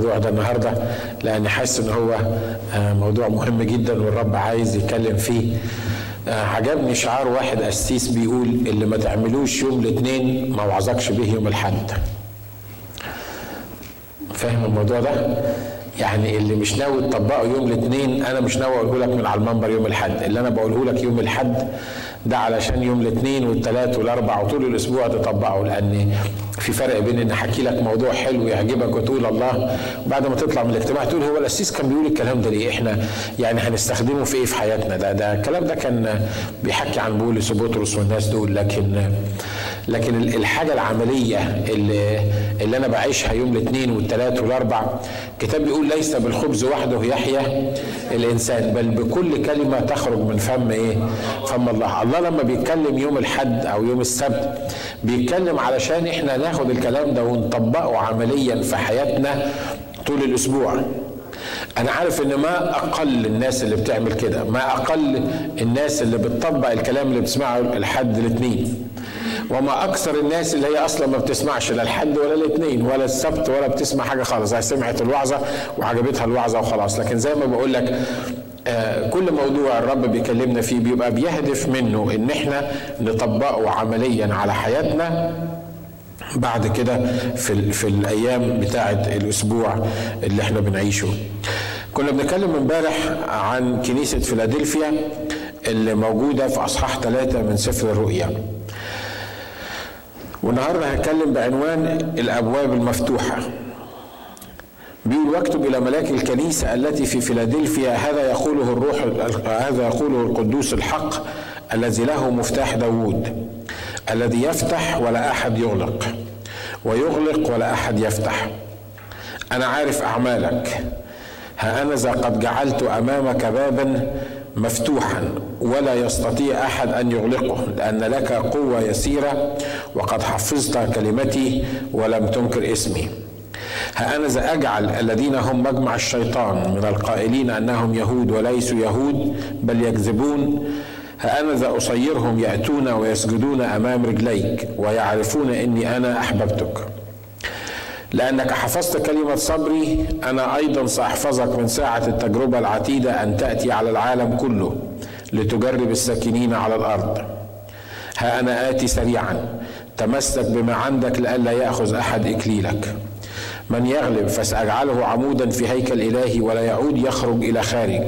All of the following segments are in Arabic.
الموضوع ده النهارده لأني حاسس إن هو موضوع مهم جدا والرب عايز يتكلم فيه. عجبني شعار واحد قسيس بيقول اللي ما تعملوش يوم الاثنين ما وعظكش به يوم الحد فاهم الموضوع ده؟ يعني اللي مش ناوي تطبقه يوم الاثنين أنا مش ناوي أقوله لك من على المنبر يوم الحد اللي أنا بقوله لك يوم الحد ده علشان يوم الاثنين والثلاث والاربع وطول الأسبوع تطبقه لأن في فرق بين إن أحكي لك موضوع حلو يعجبك وتقول الله وبعد ما تطلع من الاجتماع تقول هو القسيس كان بيقول الكلام ده ليه؟ إحنا يعني هنستخدمه في إيه في حياتنا؟ ده ده الكلام ده كان بيحكي عن بولس وبطرس والناس دول لكن لكن الحاجة العملية اللي اللي أنا بعيشها يوم الاثنين والثلاث والأربع الكتاب بيقول ليس بالخبز وحده يحيا الإنسان بل بكل كلمة تخرج من فم إيه؟ فم الله. الله لما بيتكلم يوم الحد أو يوم السبت بيتكلم علشان إحنا ناخد الكلام ده ونطبقه عمليا في حياتنا طول الأسبوع. أنا عارف إن ما أقل الناس اللي بتعمل كده ما أقل الناس اللي بتطبق الكلام اللي بتسمعه الحد الاثنين. وما أكثر الناس اللي هي أصلا ما بتسمعش لا الحد ولا الاثنين ولا السبت ولا بتسمع حاجة خالص. هي سمعت الوعظة وعجبتها الوعظة وخلاص. لكن زي ما بقول لك كل موضوع الرب بيكلمنا فيه بيبقى بيهدف منه إن إحنا نطبقه عمليا على حياتنا. بعد كده في في الأيام بتاعه الأسبوع اللي إحنا بنعيشه. كنا بنتكلم امبارح عن كنيسة فيلادلفيا اللي موجودة في أصحاح ثلاثة من سفر الرؤيا. والنهاردة هتكلم بعنوان الأبواب المفتوحة. بيقول واكتب إلى ملاك الكنيسة التي في فيلادلفيا هذا يقوله الروح هذا يقوله القدوس الحق الذي له مفتاح داوود الذي يفتح ولا أحد يغلق ويغلق ولا أحد يفتح. أنا عارف أعمالك. ها أنا قد جعلت أمامك بابا مفتوحا ولا يستطيع أحد أن يغلقه لأن لك قوة يسيرة وقد حفظت كلمتي ولم تنكر اسمي. ها أنا ذا أجعل الذين هم مجمع الشيطان من القائلين أنهم يهود وليسوا يهود بل يكذبون. ها أنا ذا أصيرهم يأتون ويسجدون أمام رجليك ويعرفون إني أنا أحببتك. لأنك حفظت كلمة صبري أنا أيضا سأحفظك من ساعة التجربة العتيدة أن تأتي على العالم كله لتجرب الساكنين على الأرض. ها أنا آتي سريعا. تمسك بما عندك لئلا يأخذ أحد إكليلك. من يغلب فسأجعله عمودا في هيكل إلهي ولا يعود يخرج إلى خارج.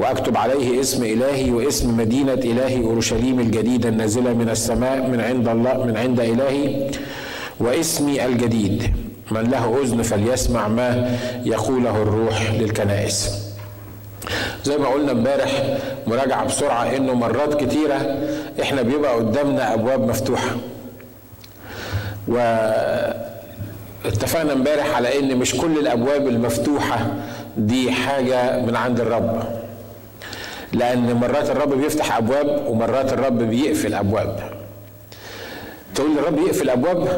وأكتب عليه اسم إلهي واسم مدينة إلهي أورشليم الجديدة النازلة من السماء من عند الله من عند إلهي واسمي الجديد. من له أذن فليسمع ما يقوله الروح للكنائس. زي ما قلنا امبارح مراجعة بسرعة إنه مرات كتيرة إحنا بيبقى قدامنا أبواب مفتوحة. و اتفقنا امبارح على ان مش كل الابواب المفتوحة دي حاجة من عند الرب. لأن مرات الرب بيفتح ابواب ومرات الرب بيقفل ابواب. تقول الرب يقفل ابواب؟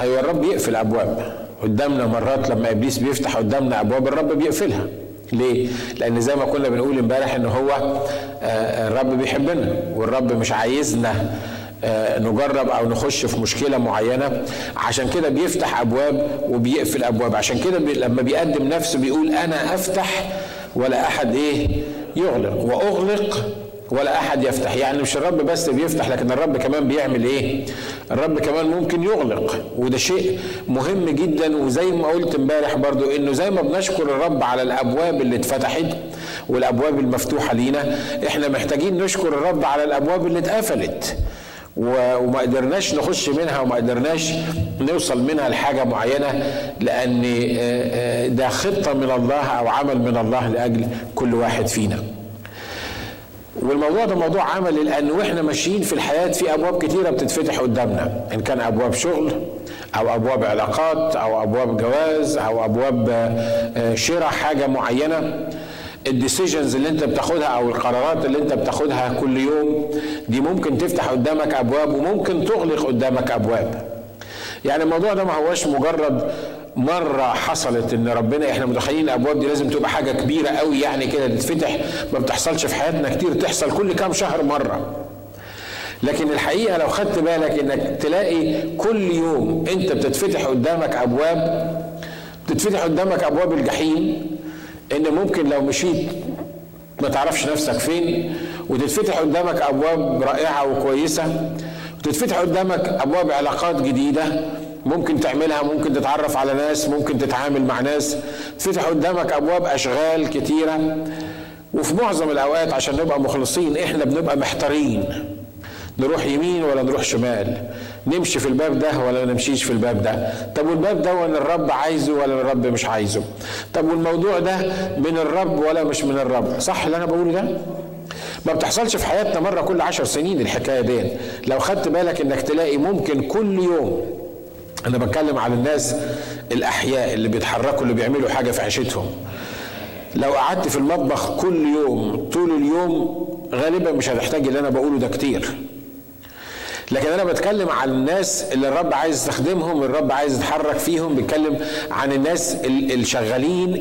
أيوه الرب يقفل ابواب. قدامنا مرات لما ابليس بيفتح قدامنا ابواب الرب بيقفلها. ليه؟ لأن زي ما كنا بنقول امبارح إن هو الرب بيحبنا والرب مش عايزنا. نجرب أو نخش في مشكلة معينة. عشان كده بيفتح أبواب وبيقفل أبواب. عشان كده لما بيقدم نفسه بيقول أنا أفتح ولا أحد إيه يغلق. وأغلق ولا أحد يفتح. يعني مش الرب بس بيفتح لكن الرب كمان بيعمل إيه؟ الرب كمان ممكن يغلق. وده شيء مهم جدا. وزي ما قلت امبارح برضو إنه زي ما بنشكر الرب على الأبواب اللي اتفتحت والأبواب المفتوحة لينا إحنا محتاجين نشكر الرب على الأبواب اللي اتقفلت. وما قدرناش نخش منها وما قدرناش نوصل منها لحاجة معينة لأن ده خطة من الله أو عمل من الله لأجل كل واحد فينا. والموضوع ده موضوع عملي لأن وإحنا ماشيين في الحياة في أبواب كتيرة بتتفتح قدامنا. إن كان أبواب شغل أو أبواب علاقات أو أبواب جواز أو أبواب شراء حاجة معينة. الديسيجنز اللي انت بتاخدها أو القرارات اللي انت بتاخدها كل يوم دي ممكن تفتح قدامك ابواب وممكن تغلق قدامك ابواب. يعني الموضوع ده ما هوش مجرد مرة حصلت إن ربنا إحنا متخيلين الأبواب دي لازم تبقى حاجة كبيرة قوي يعني كده تتفتح ما بتحصلش في حياتنا كتير تحصل كل كام شهر مرة. لكن الحقيقة لو خدت بالك إنك تلاقي كل يوم أنت بتتفتح قدامك أبواب وتتفتح قدامك أبواب الجحيم إن ممكن لو مشيت ما تعرفش نفسك فين وتتفتح قدامك أبواب رائعة وكويسة وتتفتح قدامك أبواب علاقات جديدة ممكن تعملها ممكن تتعرف على ناس ممكن تتعامل مع ناس تفتح قدامك أبواب أشغال كتيرة. وفي معظم الأوقات عشان نبقى مخلصين إحنا بنبقى محتارين. نروح يمين ولا نروح شمال؟ نمشي في الباب ده ولا نمشيش في الباب ده؟ طب والباب ده ولا الرب عايزه ولا الرب مش عايزه؟ طب والموضوع ده من الرب ولا مش من الرب؟ صح اللي أنا بقوله ده؟ ما بتحصلش في حياتنا مرة كل عشر سنين الحكاية دي. لو خدت بالك إنك تلاقي ممكن كل يوم أنا بتكلم على الناس الأحياء اللي بيتحركوا اللي بيعملوا حاجة في عيشتهم. لو قعدت في المطبخ كل يوم طول اليوم غالبا مش هتحتاج اللي أنا بقوله ده كتير. لكن أنا بتكلم عن الناس اللي الرب عايز يستخدمهم الرب عايز يتحرك فيهم بيتكلم عن الناس الشغالين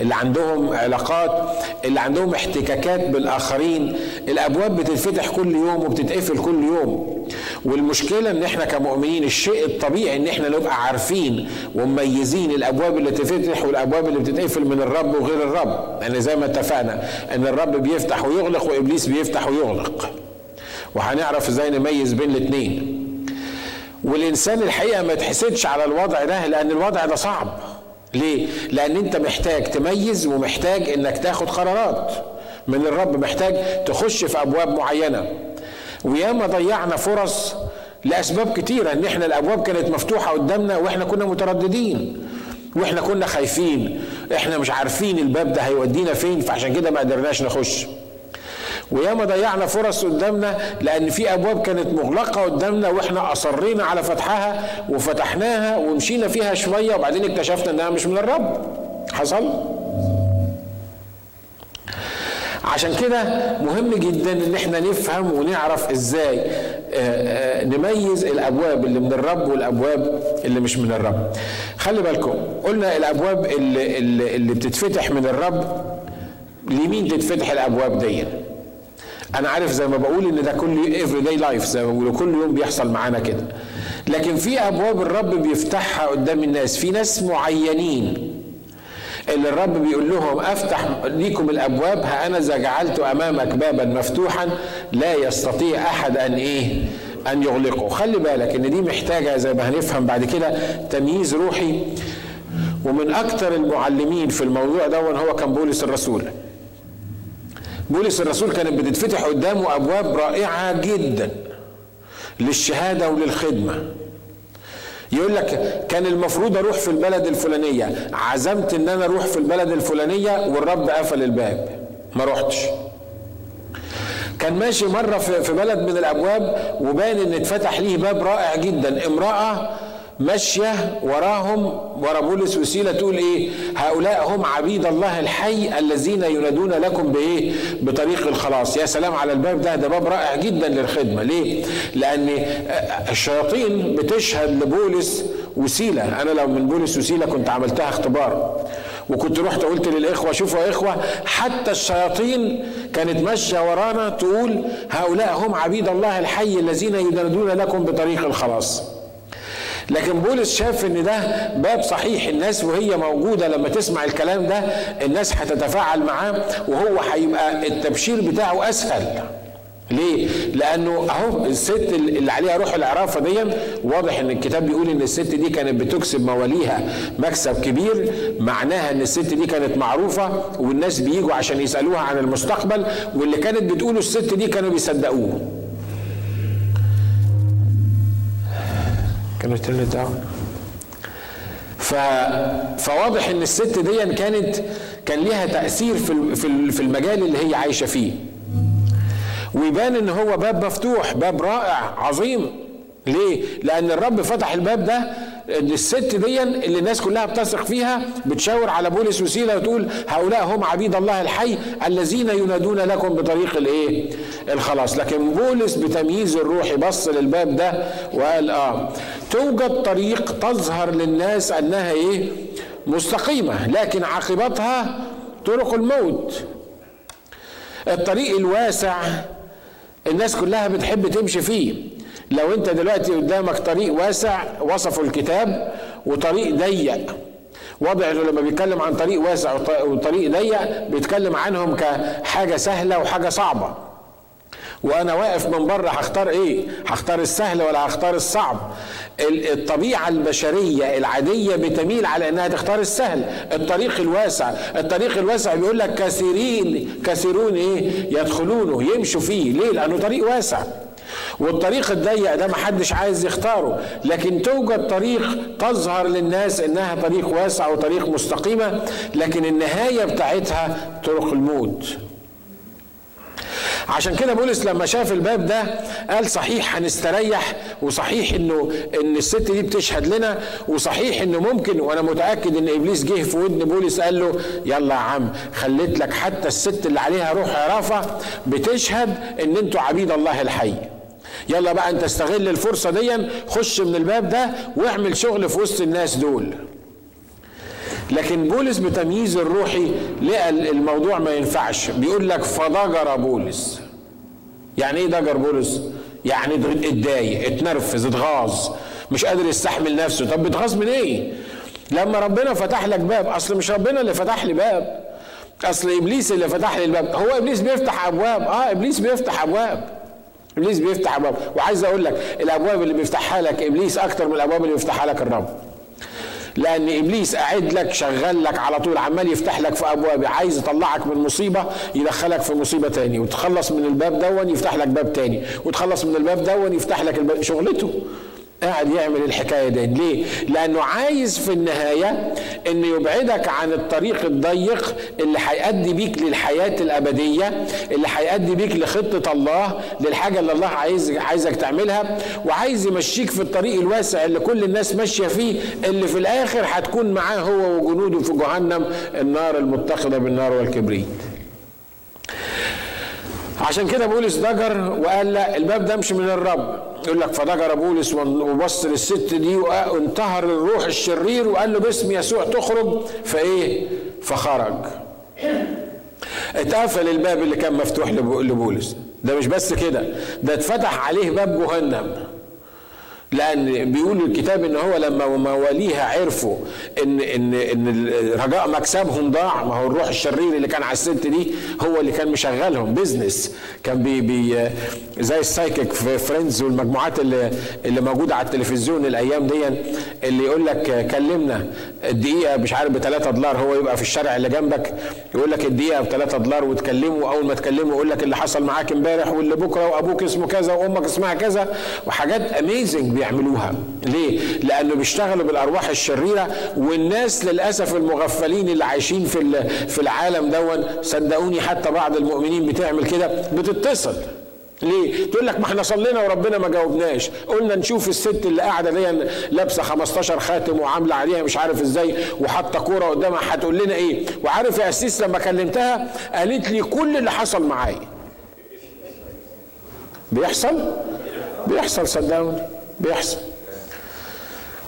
اللي عندهم علاقات اللي عندهم احتكاكات بالآخرين. الأبواب بتتفتح كل يوم وبتتقفل كل يوم. والمشكلة إن إحنا كمؤمنين الشيء الطبيعي إن إحنا نبقى عارفين ومميزين الأبواب اللي تفتح والأبواب اللي بتتقفل من الرب وغير الرب. لأن يعني زي ما اتفقنا إن الرب بيفتح ويغلق وإبليس بيفتح ويغلق. وهنعرف إزاي نميز بين الاثنين والإنسان الحقيقة ما تحسدش على الوضع ده لأن الوضع ده صعب. ليه؟ لأن أنت محتاج تميز ومحتاج إنك تاخد قرارات. من الرب محتاج تخش في أبواب معينة. وياما ضيعنا فرص لأسباب كتيرة إن إحنا الأبواب كانت مفتوحة قدامنا وإحنا كنا مترددين وإحنا كنا خايفين إحنا مش عارفين الباب ده هيودينا فين فعشان كده ما قدرناش نخش. وياما ضيعنا فرص قدامنا لأن في أبواب كانت مغلقة قدامنا وإحنا أصرينا على فتحها وفتحناها ومشينا فيها شوية وبعدين اكتشفنا إنها مش من الرب. حصل؟ عشان كده مهم جدا إن إحنا نفهم ونعرف إزاي آه، آه، نميز الأبواب اللي من الرب والأبواب اللي مش من الرب. خلي بالكم قلنا الأبواب اللي, اللي بتتفتح من الرب لمين تتفتح الأبواب دي أنا عارف زي ما بقول إن ده كل everyday life زي ما بقول كل يوم بيحصل معانا كده. لكن في أبواب الرب بيفتحها قدام الناس. في ناس معينين اللي الرب بيقول لهم أفتح ليكم الأبواب أنا جعلت أمامك بابا مفتوحا لا يستطيع أحد أن إيه؟ أن يغلقه. خلي بالك إن دي محتاجة زي ما هنفهم بعد كده تمييز روحي. ومن أكثر المعلمين في الموضوع ده هو كان بولس الرسول. بولس الرسول كانت بتتفتح قدامه أبواب رائعة جدا للشهادة وللخدمة. يقول لك كان المفروض أروح في البلد الفلانية عزمت إن أنا أروح في البلد الفلانية والرب قفل الباب ما رحتش كان ماشي مرة في بلد من الأبواب وبان إن اتفتح ليه باب رائع جدا امرأة ماشيه وراهم ورا بولس وسيلة تقول إيه؟ هؤلاء هم عبيد الله الحي الذين ينادون لكم بإيه؟ بطريق الخلاص. يا سلام على الباب ده ده باب رائع جدا للخدمة. ليه؟ لأن الشياطين بتشهد لبولس وسيلة. أنا لو من بولس وسيلة كنت عملتها اختبار. وكنت رحت قلت للإخوة شوفوا يا إخوة حتى الشياطين كانت ماشية ورانا تقول هؤلاء هم عبيد الله الحي الذين ينادون لكم بطريق الخلاص. لكن بولس شاف إن ده باب صحيح. الناس وهي موجودة لما تسمع الكلام ده الناس هتتفاعل معاه وهو هيبقى التبشير بتاعه أسهل. ليه؟ لأنه أهو الست اللي عليها روح العرافة دي واضح إن الكتاب بيقول إن الست دي كانت بتكسب مواليها مكسب كبير. معناها إن الست دي كانت معروفة والناس بيجوا عشان يسألوها عن المستقبل واللي كانت بتقوله الست دي كانوا بيصدقوه. كانوا turn down ف... فواضح إن الست دي كانت كان ليها تأثير في في المجال اللي هي عايشة فيه. ويبان إن هو باب مفتوح باب رائع عظيم. ليه لأن الرب فتح الباب ده إن الست دي اللي الناس كلها بتثق فيها بتشاور على بولس وسيله وتقول هؤلاء هم عبيد الله الحي الذين ينادون لكم بطريق الإيه؟ الخلاص لكن بولس بتمييز الروح بص للباب ده وقال آه توجد طريق تظهر للناس أنها إيه؟ مستقيمة لكن عاقبتها طرق الموت الطريق الواسع الناس كلها بتحب تمشي فيه لو انت دلوقتي قدامك طريق واسع وصفه الكتاب وطريق ضيق. واضح انه لما بيتكلم عن طريق واسع وطريق ضيق بيتكلم عنهم كحاجة سهلة وحاجة صعبة. وأنا واقف من بره هختار إيه؟ هختار السهل ولا هختار الصعب؟ الطبيعة البشرية العادية بتميل على إنها تختار السهل. الطريق الواسع الطريق الواسع بيقول لك كثيرين كثيرون إيه؟ يدخلونه يمشوا فيه. ليه؟ لأنه طريق واسع. والطريق الضيق ده محدش عايز يختاره لكن توجد طريق تظهر للناس إنها طريق واسع وطريق مستقيمة لكن النهاية بتاعتها طرق الموت. عشان كده بولس لما شاف الباب ده قال صحيح هنستريح وصحيح إنه إن الست دي بتشهد لنا وصحيح إنه ممكن وأنا متأكد إن إبليس جه في ودن بولس قال له يلا يا عم خليت لك حتى الست اللي عليها روح عرافة بتشهد إن أنتوا عبيد الله الحي. يلا بقى انت استغل الفرصة دي خش من الباب ده واعمل شغل في وسط الناس دول. لكن بولس بتمييز الروحي لقى الموضوع ما ينفعش. بيقول لك فضجر بولس. يعني إيه ضجر بولس؟ يعني اتضايق اتنرفز اتغاظ مش قادر يستحمل نفسه. طب بتغاظ من إيه؟ لما ربنا فتح لك باب اصل مش ربنا اللي فتح لي باب اصل ابليس اللي فتح لي الباب. هو ابليس بيفتح ابواب. آه ابليس بيفتح ابواب. إبليس بيفتح أبواب. وعايز أقول لك الأبواب اللي بيفتحها لك إبليس أكتر من الأبواب اللي بيفتحها لك الرب. لأن إبليس قاعد لك شغال لك على طول عمال يفتح لك في ابواب عايز يطلعك من مصيبة يدخلك في مصيبة تاني. وتخلص من الباب دون يفتح لك باب تاني. وتخلص من الباب دون يفتح لك الباب. شغلته قاعد يعمل الحكاية دي. ليه؟ لأنه عايز في النهاية إنه يبعدك عن الطريق الضيق اللي هيؤدي بيك للحياة الأبدية اللي هيؤدي بيك لخطة الله للحاجة اللي الله عايز عايزك تعملها وعايز يمشيك في الطريق الواسع اللي كل الناس ماشية فيه اللي في الآخر هتكون معاه هو وجنوده في جهنم النار المتخذة بالنار والكبريت. عشان كده بولس ضجر وقال لا الباب ده مش من الرب. يقول لك فضجر بولس وبص للست دي وانتهر الروح الشرير وقال له باسم يسوع تخرج فإيه؟ فخرج. اتقفل الباب اللي كان مفتوح لبولس. ده مش بس كده ده اتفتح عليه باب جهنم. لأن بيقول الكتاب إن هو لما مواليها عرفوا ان ان إن رجاء مكسبهم ضاع. ما هو الروح الشرير اللي كان على الست دي هو اللي كان مشغلهم. business كان بي بي زي ال psychic في friends والمجموعات اللي اللي موجودة على التلفزيون الأيام دي. اللي يقول لك كلمنا. الدقيقة مش عارف ب 3 دولار هو يبقى في الشارع اللي جنبك. يقول لك الدقيقة ب 3 دولار وتكلمه. أول ما تكلمه يقول لك اللي حصل معاك امبارح واللي بكرة وأبوك اسمه كذا وأمك اسمها كذا. وحاجات اميزنج بيعملوها ليه لأنه بيشتغلوا بالأرواح الشريرة والناس للأسف المغفلين اللي عايشين في في العالم دون صدقوني حتى بعض المؤمنين بتعمل كده بتتصل ليه؟ تقول لك ما إحنا صلينا وربنا ما جاوبناش، قلنا نشوف الست اللي قاعدة دي لابسة 15 خاتم وعاملة عليها مش عارف إزاي وحاطة كورة قدامها هتقول لنا إيه؟ وعارف يا اسيس لما كلمتها قالت لي كل اللي حصل معايا. بيحصل؟ بيحصل صدقوني بيحصل.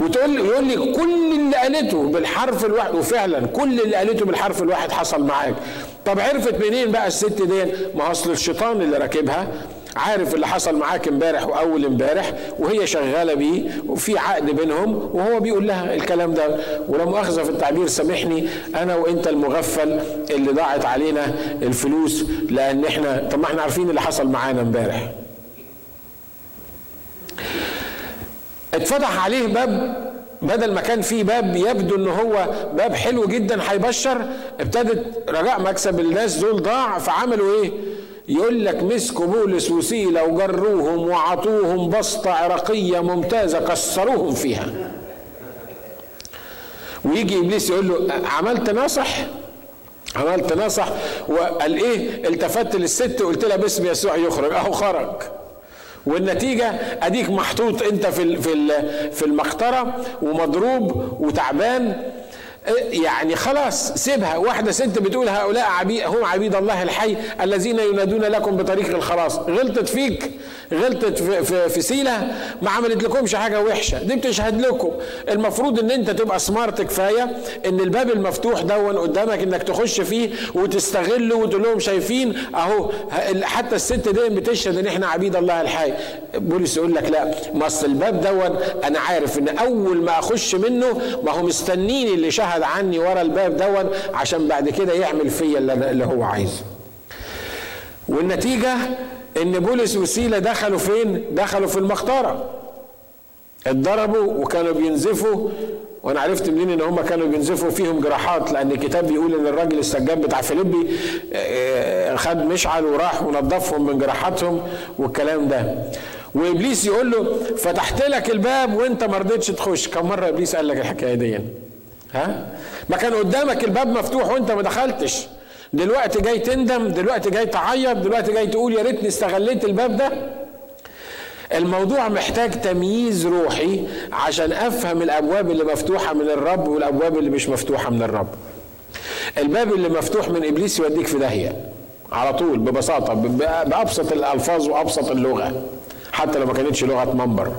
وتقول يقول لي كل اللي قالته بالحرف الواحد وفعلا كل اللي قالته بالحرف الواحد حصل معاك. طب عرفت منين بقى الست دي ما أصل الشيطان اللي راكبها عارف اللي حصل معاك امبارح وأول امبارح وهي شغالة بيه وفي عقد بينهم وهو بيقول لها الكلام ده. ولا مؤاخذه في التعبير سامحني أنا وأنت المغفل اللي ضاعت علينا الفلوس لأن إحنا طب ما إحنا عارفين اللي حصل معانا امبارح. اتفتح عليه باب بدل ما كان في باب يبدو إن هو باب حلو جدا هيبشر ابتدت رجاء مكسب الناس دول ضاع فعملوا إيه؟ يقول لك مسكوا بولس وسيلة وجروهم وعطوهم بسطة عراقية ممتازة كسروهم فيها. ويجي إبليس يقول له عملت نصح عملت نصح وقال إيه؟ التفت للست قلت لها باسم يسوع يخرج. أهو خرج. والنتيجة أديك محطوط أنت في في المقطرة ومضروب وتعبان. يعني خلاص سيبها. واحدة ست بتقول هؤلاء عبيد هم عبيد الله الحي الذين ينادون لكم بطريق الخلاص. غلطت فيك غلطت في, في, في سيلة ما عملت لكمش حاجة وحشة. دي بتشهد لكم. المفروض إن أنت تبقى سمارت كفاية إن الباب المفتوح دون قدامك إنك تخش فيه وتستغله وتقول لهم شايفين أهو حتى الست دي بتشهد إن إحنا عبيد الله الحي. بولس يقول لك لا ما الباب دون أنا عارف إن أول ما أخش منه ما هو مستنيني اللي شهد يبعد عني ورا الباب دون عشان بعد كده يعمل فيا اللي هو عايزه. والنتيجة إن بولس وسيلة دخلوا فين؟ دخلوا في المختارة. اتضربوا وكانوا بينزفوا وأنا عرفت منين إن هم كانوا بينزفوا فيهم جراحات لأن الكتاب بيقول إن الراجل السجان بتاع فيليبي آه، خد مشعل وراح ونظفهم من جراحاتهم والكلام ده. وإبليس يقول له فتحت لك الباب وأنت ما رضيتش تخش. كم مرة إبليس قال لك الحكاية دي؟ ها؟ ما كان قدامك الباب مفتوح وانت ما دخلتش. دلوقتي جاي تندم دلوقتي جاي تعيط دلوقتي جاي تقول يا ريتني استغليت الباب ده. الموضوع محتاج تمييز روحي عشان أفهم الأبواب اللي مفتوحة من الرب والأبواب اللي مش مفتوحة من الرب. الباب اللي مفتوح من إبليس يوديك في داهية. على طول ببساطة بأبسط الألفاظ وأبسط اللغة. حتى لو ما كانتش لغة منبر.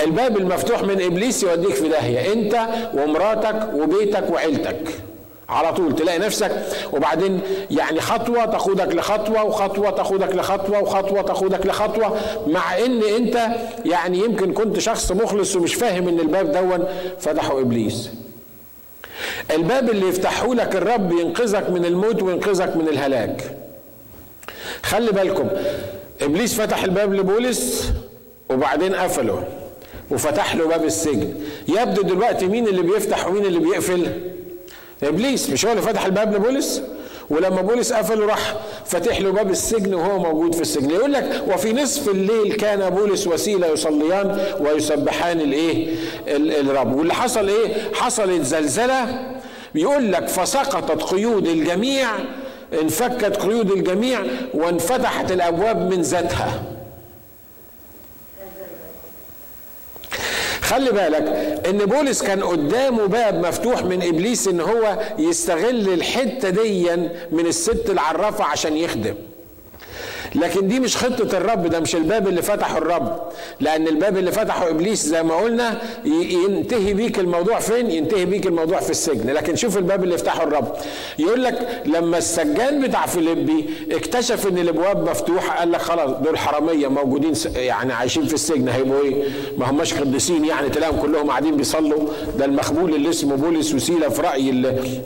الباب المفتوح من إبليس يوديك في داهية أنت ومراتك وبيتك وعيلتك. على طول تلاقي نفسك وبعدين يعني خطوة تاخدك لخطوة وخطوة تاخدك لخطوة وخطوة تاخدك لخطوة مع إن أنت يعني يمكن كنت شخص مخلص ومش فاهم إن الباب دون فتحه إبليس. الباب اللي يفتحه لك الرب ينقذك من الموت وينقذك من الهلاك. خلي بالكم إبليس فتح الباب لبولس وبعدين قفله. وفتح له باب السجن. يبدو دلوقتي مين اللي بيفتح ومين اللي بيقفل؟ إبليس. مش هو اللي فتح الباب لبولس؟ ولما بولس قفله راح فاتح له باب السجن وهو موجود في السجن. يقول لك وفي نصف الليل كان بولس وسيلة يصليان ويسبحان الإيه؟ الرب. واللي حصل إيه؟ حصلت زلزلة. بيقول لك فسقطت قيود الجميع انفكت قيود الجميع وانفتحت الأبواب من ذاتها. خلي بالك إن بولس كان قدامه باب مفتوح من إبليس إن هو يستغل الحتة ديا من الست العرافة عشان يخدم. لكن دي مش خطة الرب ده مش الباب اللي فتحه الرب. لأن الباب اللي فتحه إبليس زي ما قلنا ينتهي بيك الموضوع فين؟ ينتهي بيك الموضوع في السجن. لكن شوف الباب اللي يفتحه الرب. يقول لك لما السجان بتاع فيليبي اكتشف إن الأبواب مفتوحة قال لك خلاص دول حرامية موجودين يعني عايشين في السجن هيبقوا إيه؟ ما هماش قديسين يعني تلاقيهم كلهم قاعدين بيصلوا. ده المخبول اللي اسمه بولس وسيله في رأي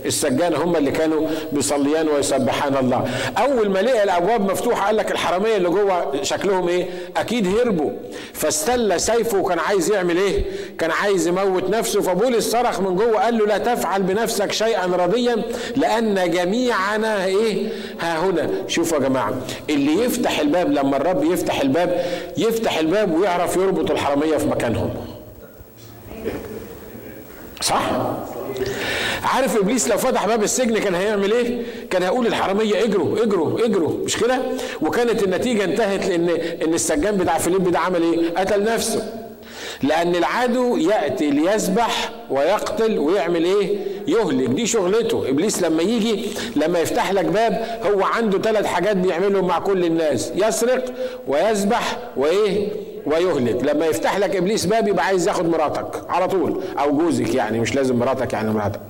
السجان هم اللي كانوا بيصليان ويسبحان الله. أول ما لقى الأبواب مفتوحة قال لك الحرامية اللي جوه شكلهم إيه؟ أكيد هربوا. فاستل سيفه وكان عايز يعمل إيه؟ كان عايز يموت نفسه. فبولس صرخ من جوه قال له لا تفعل بنفسك شيئا رضيا لأن جميعنا إيه؟ ها هنا. شوفوا يا جماعة اللي يفتح الباب لما الرب يفتح الباب يفتح الباب ويعرف يربط الحرامية في مكانهم. صح؟ عارف إبليس لو فتح باب السجن كان هيعمل إيه؟ كان هيقول الحراميه اجروا اجروا اجروا مش كده؟ وكانت النتيجة انتهت لأن إن السجان بتاع فيليب ده عمل إيه؟ قتل نفسه. لأن العدو يأتي ليذبح ويقتل ويعمل إيه؟ يهلك. دي شغلته. إبليس لما يجي لما يفتح لك باب هو عنده ثلاث حاجات بيعملهم مع كل الناس. يسرق ويذبح وإيه؟ ويهلك. لما يفتح لك إبليس باب يبقى عايز ياخد مراتك على طول. أو جوزك يعني مش لازم مراتك يعني مراتك.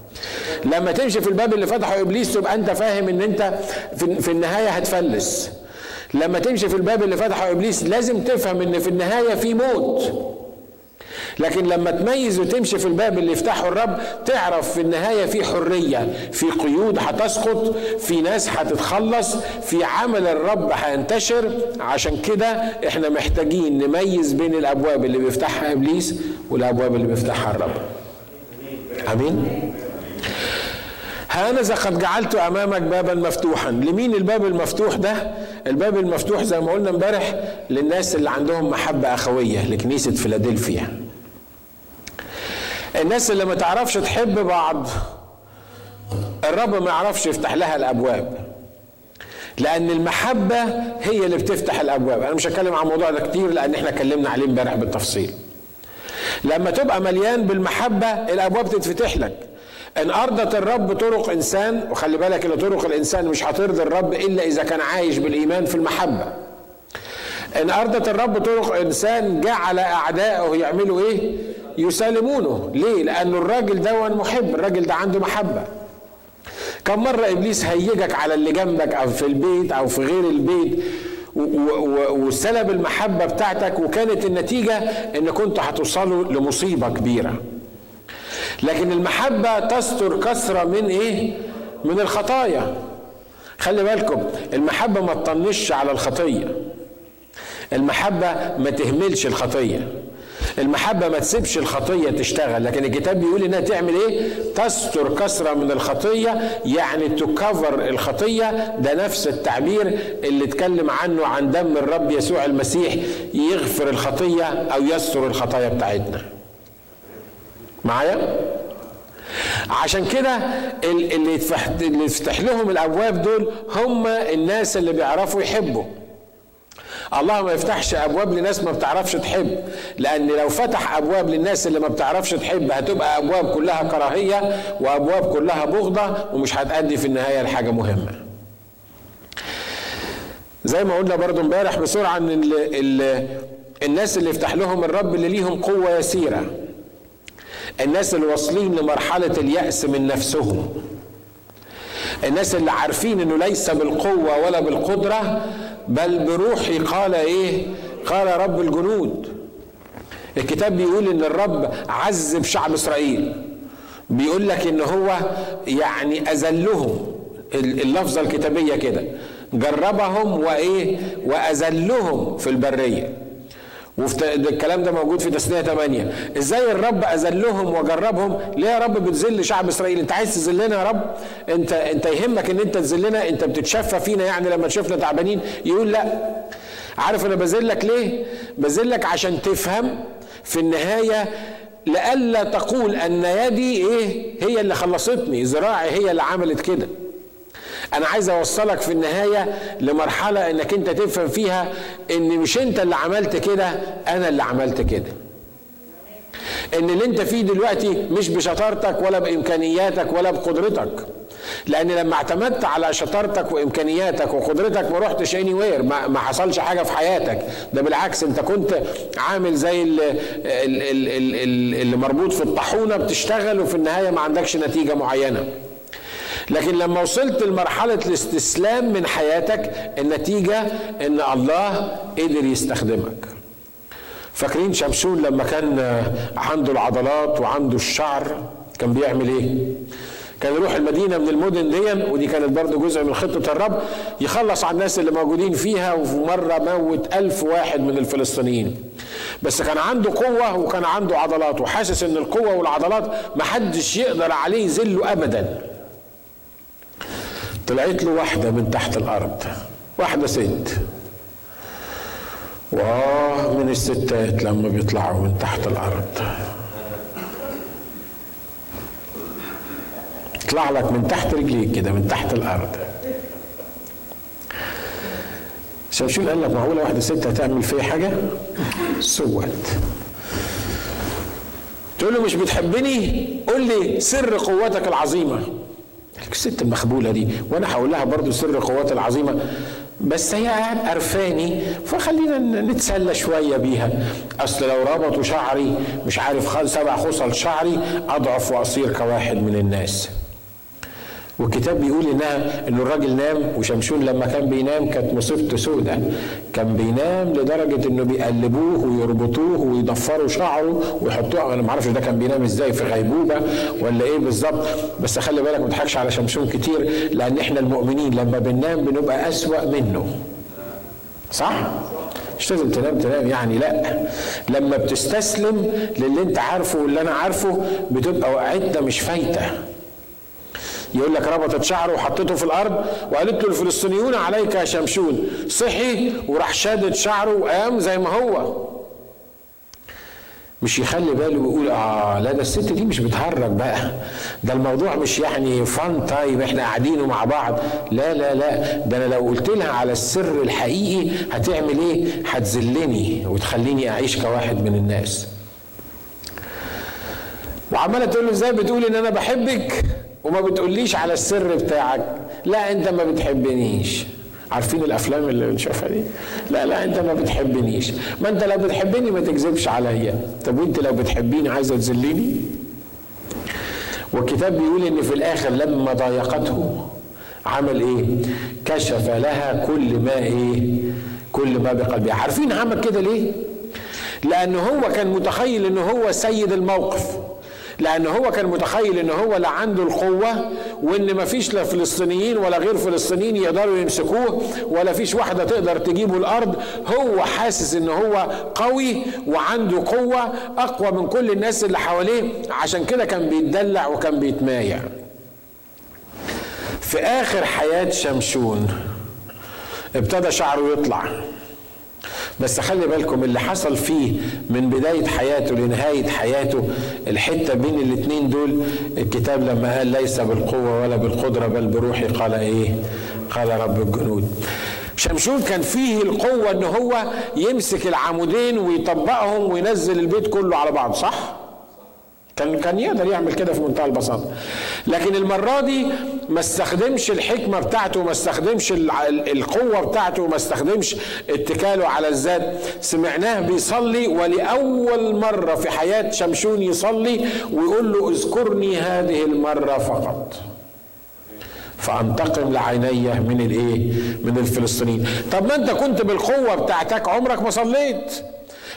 لما تمشي في الباب اللي فتحه إبليس تبقى أنت فاهم إن أنت في النهاية هتفلس. لما تمشي في الباب اللي فتحه إبليس لازم تفهم إن في النهاية في موت. لكن لما تميز وتمشي في الباب اللي يفتحه الرب تعرف في النهاية في حرية في قيود هتسقط في ناس هتتخلص في عمل الرب هينتشر. عشان كده إحنا محتاجين نميز بين الأبواب اللي بيفتحها إبليس والأبواب اللي بيفتحها الرب. آمين؟ هانذا قد جعلت أمامك بابا مفتوحا. لمين الباب المفتوح ده؟ الباب المفتوح زي ما قلنا امبارح للناس اللي عندهم محبة أخوية لكنيسة فيلادلفيا. الناس اللي ما تعرفش تحب بعض الرب ما يعرفش يفتح لها الأبواب. لأن المحبة هي اللي بتفتح الأبواب. أنا مش هتكلم عن الموضوع ده كتير لأن إحنا اتكلمنا عليه امبارح بالتفصيل. لما تبقى مليان بالمحبة الأبواب تتفتح لك. إن أرضت الرب طرق إنسان وخلي بالك إن طرق الإنسان مش هترضي الرب إلا إذا كان عايش بالإيمان في المحبة. إن أرضت الرب طرق إنسان جعل أعدائه يعملوا إيه؟ يسالمونه. ليه؟ لأنه الراجل ده محب الراجل ده عنده محبة. كم مرة إبليس هيجك على اللي جنبك أو في البيت أو في غير البيت وسلب المحبة بتاعتك وكانت النتيجة إن كنتوا هتوصلوا لمصيبة كبيرة. لكن المحبة تستر كثرة من إيه؟ من الخطايا. خلي بالكم المحبة ما تطنش على الخطية. المحبة ما تهملش الخطية. المحبة ما تسيبش الخطية تشتغل لكن الكتاب بيقول إنها تعمل إيه؟ تستر كسرة من الخطية يعني تكفر الخطية. ده نفس التعبير اللي اتكلم عنه عن دم الرب يسوع المسيح يغفر الخطية أو يستر الخطايا بتاعتنا. معايا؟ عشان كده اللي يفتح لهم الأبواب دول هم الناس اللي بيعرفوا يحبوا. الله ما يفتحش أبواب لناس ما بتعرفش تحب. لأن لو فتح أبواب للناس اللي ما بتعرفش تحب هتبقى أبواب كلها كراهية وأبواب كلها بغضة ومش هتأدي في النهاية لحاجة مهمة. زي ما قلنا برضو امبارح بسرعة إن ال ال الناس اللي يفتح لهم الرب اللي ليهم قوة يسيرة. الناس اللي واصلين لمرحلة اليأس من نفسهم. الناس اللي عارفين إنه ليس بالقوة ولا بالقدرة بل بروحي قال إيه؟ قال رب الجنود. الكتاب بيقول إن الرب عذب شعب إسرائيل. بيقول لك إن هو يعني أذلهم. اللفظة الكتابية كده. جربهم وإيه؟ وأذلهم في البرية. والكلام ده موجود في تسنية 8 إزاي الرب أذلهم وجربهم؟ ليه يا رب بتذل شعب إسرائيل؟ أنت عايز تذلنا يا رب؟ انت أنت يهمك إن أنت تذلنا أنت بتتشفى فينا يعني لما تشوفنا تعبانين. يقول لا. عارف أنا بذلك ليه؟ بذلك عشان تفهم في النهاية لئلا تقول أن يدي إيه؟ هي اللي خلصتني ذراعي هي اللي عملت كده. أنا عايز اوصلك في النهاية لمرحلة انك انت تفهم فيها ان مش انت اللي عملت كده أنا اللي عملت كده. ان اللي انت فيه دلوقتي مش بشطارتك ولا بامكانياتك ولا بقدرتك. لأن لما اعتمدت على شطارتك وامكانياتك وقدرتك ما رحتش اني وير ما, حصلش حاجة في حياتك. ده بالعكس انت كنت عامل زي اللي مربوط في الطاحونة بتشتغل وفي النهاية ما عندكش نتيجة معينة. لكن لما وصلت لمرحلة الاستسلام من حياتك النتيجة إن الله قدر يستخدمك. فاكرين شمشون لما كان عنده العضلات وعنده الشعر كان بيعمل إيه؟ كان يروح المدينة من المدن دي ودي كانت برضه جزء من خطة الرب يخلص على الناس اللي موجودين فيها وفي مرة موت ألف واحد من الفلسطينيين. بس كان عنده قوة وكان عنده عضلات وحاسس إن القوة والعضلات محدش يقدر عليه يذله أبداً. طلعت له واحدة من تحت الأرض واحدة ست. واه من الستات لما بيطلعوا من تحت الأرض. يطلع لك من تحت رجليك كده من تحت الأرض. شمشون قال لك؟ معقولة واحدة ست هتعمل فيا حاجة؟ سوت تقول له مش بتحبني؟ قول لي سر قوتك العظيمة. الست المخبولة دي وأنا هقول لها برضو سر قوات العظيمة بس هي قاعد قرفاني فخلينا نتسلى شوية بيها. أصل لو ربطوا شعري مش عارف سبع خصل شعري أضعف وأصير كواحد من الناس. والكتاب بيقول انها ان الراجل نام وشمشون لما كان بينام كانت مصيبته سودة. كان بينام لدرجة إنه بيقلبوه ويربطوه ويضفروا شعره ويحطوه أنا ما أعرفش ده كان بينام إزاي في غيبوبة ولا إيه بالظبط. بس خلي بالك ما تضحكش على شمشون كتير لأن إحنا المؤمنين لما بننام بنبقى أسوأ منه. صح؟ مش لازم تنام تنام يعني لأ. لما بتستسلم للي أنت عارفه واللي أنا عارفه بتبقى وقعتنا مش فايتة. يقول لك ربطت شعره وحطته في الأرض وقالت له الفلسطينيون عليك يا شمشون. صحي وراح شادد شعره وقام زي ما هو. مش يخلي باله ويقول آه لا ده الست دي مش بتهرج بقى. ده الموضوع مش يعني فان تايم إحنا قاعدين مع بعض. لا لا لا ده أنا لو قلت لها على السر الحقيقي هتعمل إيه؟ هتذلني وتخليني أعيش كواحد من الناس. وعمالة تقول له إزاي بتقول إن أنا بحبك؟ وما بتقوليش على السر بتاعك. لا انت ما بتحبنيش. عارفين الأفلام اللي بنشوفها دي؟ لا لا انت ما بتحبنيش. ما انت لو بتحبني ما تكذبش عليا. طب وانت لو بتحبيني عايزة تذليني؟ والكتاب بيقول إن في الآخر لما ضايقته عمل إيه؟ كشف لها كل ما إيه؟ كل ما بقلبها. عارفين عمل كده ليه؟ لأنه هو كان متخيل انه هو سيد الموقف. لأن هو كان متخيل إن هو لا عنده القوة وإن ما فيش لا فلسطينيين ولا غير فلسطينيين يقدروا يمسكوه ولا فيش واحدة تقدر تجيبه الأرض. هو حاسس إن هو قوي وعنده قوة أقوى من كل الناس اللي حواليه. عشان كده كان بيتدلع وكان بيتمايع. في آخر حياة شمشون ابتدى شعره يطلع. بس خلي بالكم اللي حصل فيه من بداية حياته لنهاية حياته الحتة بين الاتنين دول الكتاب لما قال ليس بالقوة ولا بالقدرة بل بروحي قال إيه قال رب الجنود شمشون كان فيه القوة إن هو يمسك العمودين ويطبقهم وينزل البيت كله على بعض صح؟ كان كان يقدر يعمل كده في منتهى البساطة. لكن المرة دي ما استخدمش الحكمة بتاعته ما استخدمش القوة بتاعته ما استخدمش اتكاله على الذات. سمعناه بيصلي ولأول مرة في حياة شمشون يصلي ويقول له اذكرني هذه المرة فقط. فأنتقم لعيني من الإيه؟ من الفلسطينيين. طب ما أنت كنت بالقوة بتاعتك عمرك ما صليت.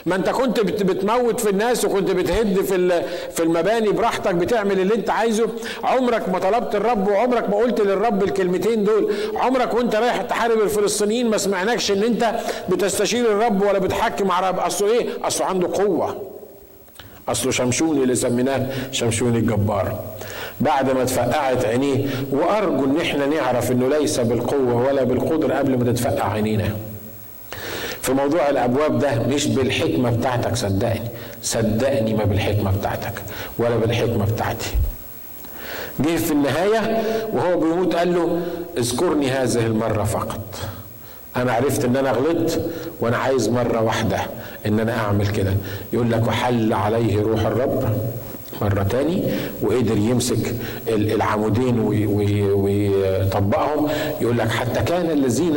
ما انت كنت بتموت في الناس وكنت بتهد في في المباني براحتك بتعمل اللي انت عايزه. عمرك ما طلبت الرب وعمرك ما قلت للرب الكلمتين دول. عمرك وانت رايح تحارب الفلسطينيين ما سمعناكش ان انت بتستشير الرب ولا بتحكم على رب. أصله إيه؟ أصله عنده قوة. أصله شمشون اللي سميناه شمشون الجبار. بعد ما اتفقعت عينيه وأرجو إن إحنا نعرف إنه ليس بالقوة ولا بالقدر قبل ما تتفقع عينينا. في موضوع الأبواب ده مش بالحكمة بتاعتك صدقني صدقني ما بالحكمة بتاعتك ولا بالحكمة بتاعتي. جه في النهاية وهو بيموت قال له اذكرني هذه المرة فقط. أنا عرفت إن أنا غلطت وأنا عايز مرة واحدة إن أنا أعمل كده. يقول لك وحل عليه روح الرب. مرة تاني وقدر يمسك العمودين ويطبقهم. يقول لك حتى كان الذين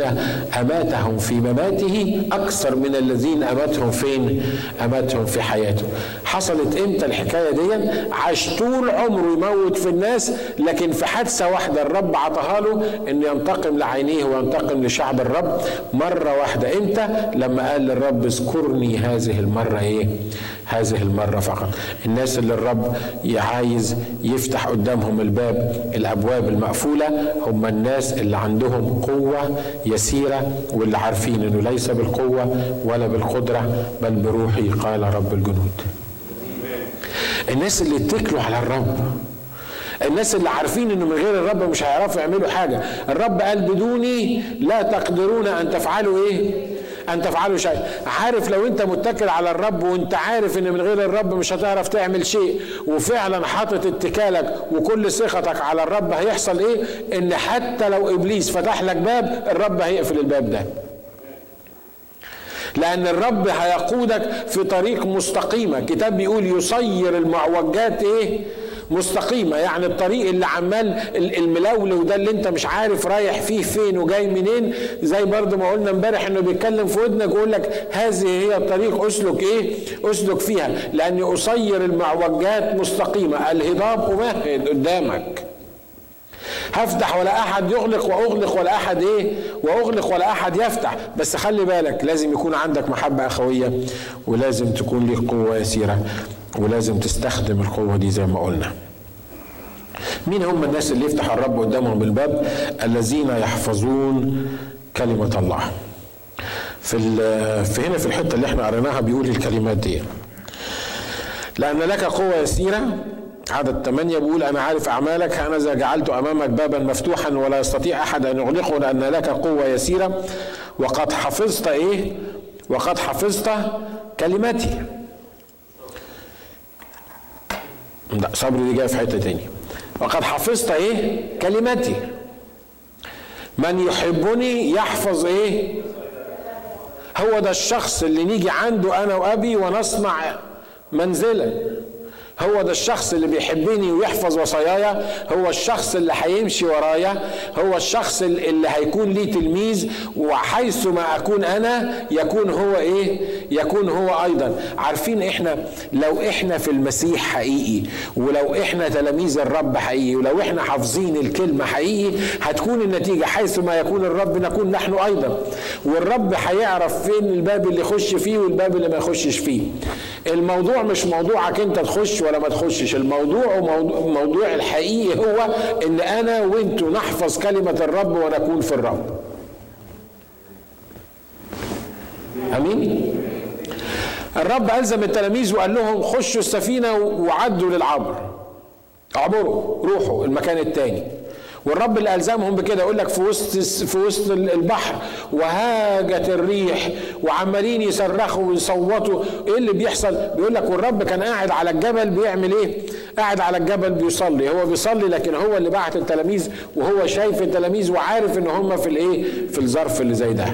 أماتهم في مماته أكثر من الذين أماتهم فين؟ أماتهم في حياته. حصلت إمتى الحكاية دي؟ عاش طول عمره يموت في الناس لكن في حادثة واحدة الرب عطاها له إن ينتقم لعينيه وينتقم لشعب الرب مرة واحدة. إمتى؟ لما قال للرب اذكرني هذه المرة إيه؟ هذه المرة فقط. الناس اللي الرب عايز يفتح قدامهم الباب الأبواب المقفولة هم الناس اللي عندهم قوة يسيرة واللي عارفين أنه ليس بالقوة ولا بالقدرة بل بروحي قال رب الجنود. الناس اللي اتكلوا على الرب الناس اللي عارفين إنه من غير الرب مش هيعرفوا يعملوا حاجة. الرب قال بدوني لا تقدرون أن تفعلوا إيه؟ أن تفعلوا شيء. عارف لو أنت متكل على الرب وأنت عارف إن من غير الرب مش هتعرف تعمل شيء وفعلا حاطط اتكالك وكل ثقتك على الرب هيحصل إيه؟ إن حتى لو إبليس فتح لك باب الرب هيقفل الباب ده. لأن الرب هيقودك في طريق مستقيمة. كتاب بيقول يصير المعوجات إيه؟ مستقيمة. يعني الطريق اللي عمال الملولو ده اللي انت مش عارف رايح فيه فين وجاي منين زي برضه ما قلنا امبارح انه بيتكلم في ودنك ويقول لك هذه هي الطريق أسلك إيه؟ أسلك فيها لاني اصير المعوجات مستقيمة. الهضاب أمهد قدامك. هفتح ولا أحد يغلق وأغلق ولا أحد إيه؟ وأغلق ولا أحد يفتح. بس خلي بالك لازم يكون عندك محبة أخوية ولازم تكون ليك قوة يسيرة. ولازم تستخدم القوة دي زي ما قلنا. مين هم الناس اللي يفتح الرب قدامهم الباب الذين يحفظون كلمة الله. في, في هنا في الحتة اللي إحنا قريناها بيقول الكلمات دي. لأن لك قوة يسيرة عدد ثمانية بيقول أنا عارف أعمالك أنا إذا جعلت أمامك بابا مفتوحا ولا يستطيع أحد أن يغلقه لأن لك قوة يسيرة. وقد حفظت إيه؟ وقد حفظت كلمتي لا صبر دي جاية في حتة تاني وقد حفظت إيه؟ كلمتي من يحبني يحفظ إيه؟ هو ده الشخص اللي نيجي عنده أنا وأبي ونصنع منزلا. هو ده الشخص اللي بيحبني ويحفظ وصاياي هو الشخص اللي هيمشي ورايا هو الشخص اللي هيكون لي تلميذ وحيث ما أكون أنا يكون هو إيه؟ يكون هو أيضا. عارفين إحنا لو إحنا في المسيح حقيقي ولو إحنا تلاميذ الرب حقيقي ولو إحنا حافظين الكلمة حقيقي هتكون النتيجة حيث ما يكون الرب نكون نحن أيضا. والرب هيعرف فين الباب اللي يخش فيه والباب اللي ما يخشش فيه. الموضوع مش موضوعك أنت تخش تخش ولا ما تخشش. الموضوع وموضوع الحقيقي هو إن أنا وأنتوا نحفظ كلمة الرب ونكون في الرب. آمين؟ الرب ألزم التلاميذ وقال لهم خشوا السفينة وعدوا للعبر. اعبروا روحوا المكان الثاني والرب اللي ألزمهم بكده يقول لك في وسط في وسط البحر وهاجت الريح وعمالين يصرخوا ويصوتوا إيه اللي بيحصل؟ بيقول لك والرب كان قاعد على الجبل بيعمل إيه؟ قاعد على الجبل بيصلي هو بيصلي لكن هو اللي بعت التلاميذ وهو شايف التلاميذ وعارف إن هم في الإيه؟ في الظرف اللي زي ده.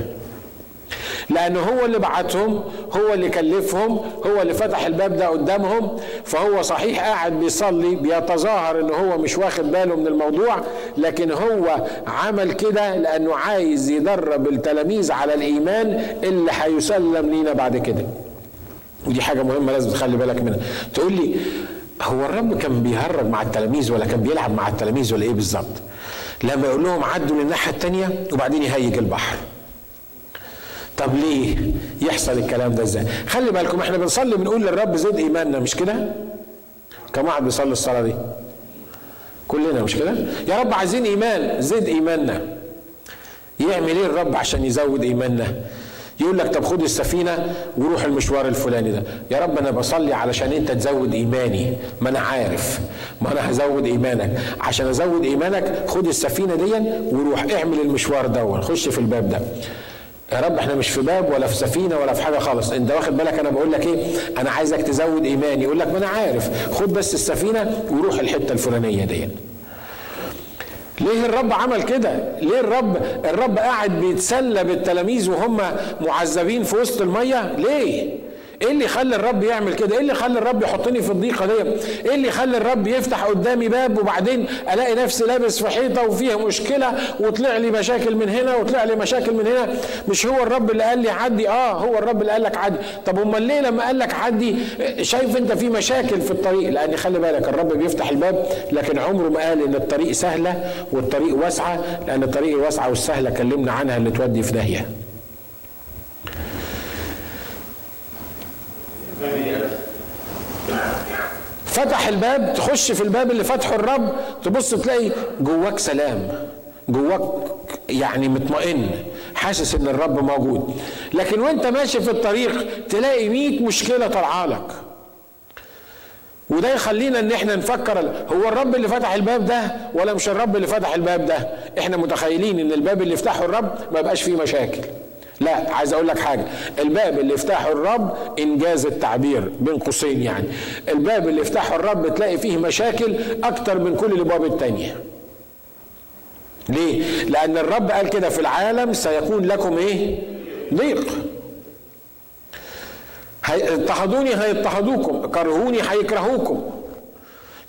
لأنه هو اللي بعتهم هو اللي كلفهم هو اللي فتح الباب ده قدامهم. فهو صحيح قاعد بيصلي بيتظاهر إن هو مش واخد باله من الموضوع لكن هو عمل كده لأنه عايز يدرب التلاميذ على الإيمان اللي هيسلم لينا بعد كده. ودي حاجة مهمة لازم تخلي بالك منها. تقول لي هو الرب كان بيهرج مع التلاميذ ولا كان بيلعب مع التلاميذ ولا إيه بالظبط؟ لما يقول لهم عدوا للناحية التانية وبعدين يهيج البحر. طب ليه يحصل الكلام ده إزاي؟ خلي بالكم إحنا بنصلي بنقول للرب زد إيماننا مش كده؟ كم واحد بيصلي الصلاة دي؟ كلنا مش كده؟ يا رب عايزين إيمان زد إيماننا. يعمل إيه الرب عشان يزود إيماننا؟ يقول لك طب خد السفينة وروح المشوار الفلاني ده. يا رب أنا بصلي علشان أنت تزود إيماني. ما أنا عارف. ما أنا هزود إيمانك. عشان أزود إيمانك خد السفينة دي وروح اعمل المشوار ده خش في الباب ده. يا رب إحنا مش في باب ولا في سفينة ولا في حاجة خالص. انت واخد بالك أنا بقول لك إيه؟ أنا عايزك تزود ايماني. يقول لك ما أنا عارف. خد بس السفينة وروح الحتة الفلانية دي. ليه الرب عمل كده؟ ليه الرب الرب قاعد بيتسلى بالتلاميذ وهم معذبين في وسط المية؟ ليه؟ إيه اللي يخلي الرب يعمل كده؟ إيه اللي يخلي الرب يحطني في الضيقة دي إيه اللي يخلي الرب يفتح قدامي باب وبعدين الاقي نفسي لابس في حيطة وفيها مشكلة وطلع لي مشاكل من هنا وطلع لي مشاكل من هنا؟ مش هو الرب اللي قال لي عدي؟ آه هو الرب اللي قال لك عدي. طب أمال ليه لما قال لك عدي شايف أنت في مشاكل في الطريق؟ لأن خلي بالك الرب بيفتح الباب لكن عمره ما قال إن الطريق سهلة والطريق واسعة لأن الطريق واسعة والسهلة كلمنا عنها اللي تودي في داهية. فتح الباب تخش في الباب اللي فتحه الرب تبص تلاقي جواك سلام جواك يعني مطمئن حاسس إن الرب موجود. لكن وأنت ماشي في الطريق تلاقي 100 مشكلة طالعة لك. وده يخلينا إن إحنا نفكر هو الرب اللي فتح الباب ده ولا مش الرب اللي فتح الباب ده؟ إحنا متخيلين إن الباب اللي يفتحه الرب ما يبقاش فيه مشاكل. لا عايز أقول لك حاجة. الباب اللي يفتحه الرب إنجاز التعبير بين قوسين يعني. الباب اللي يفتحه الرب تلاقي فيه مشاكل أكتر من كل الابواب التانية. ليه؟ لأن الرب قال كده في العالم سيكون لكم إيه؟ ضيق اضطهدوني هيضطهدوكم كرهوني هيكرهوكم.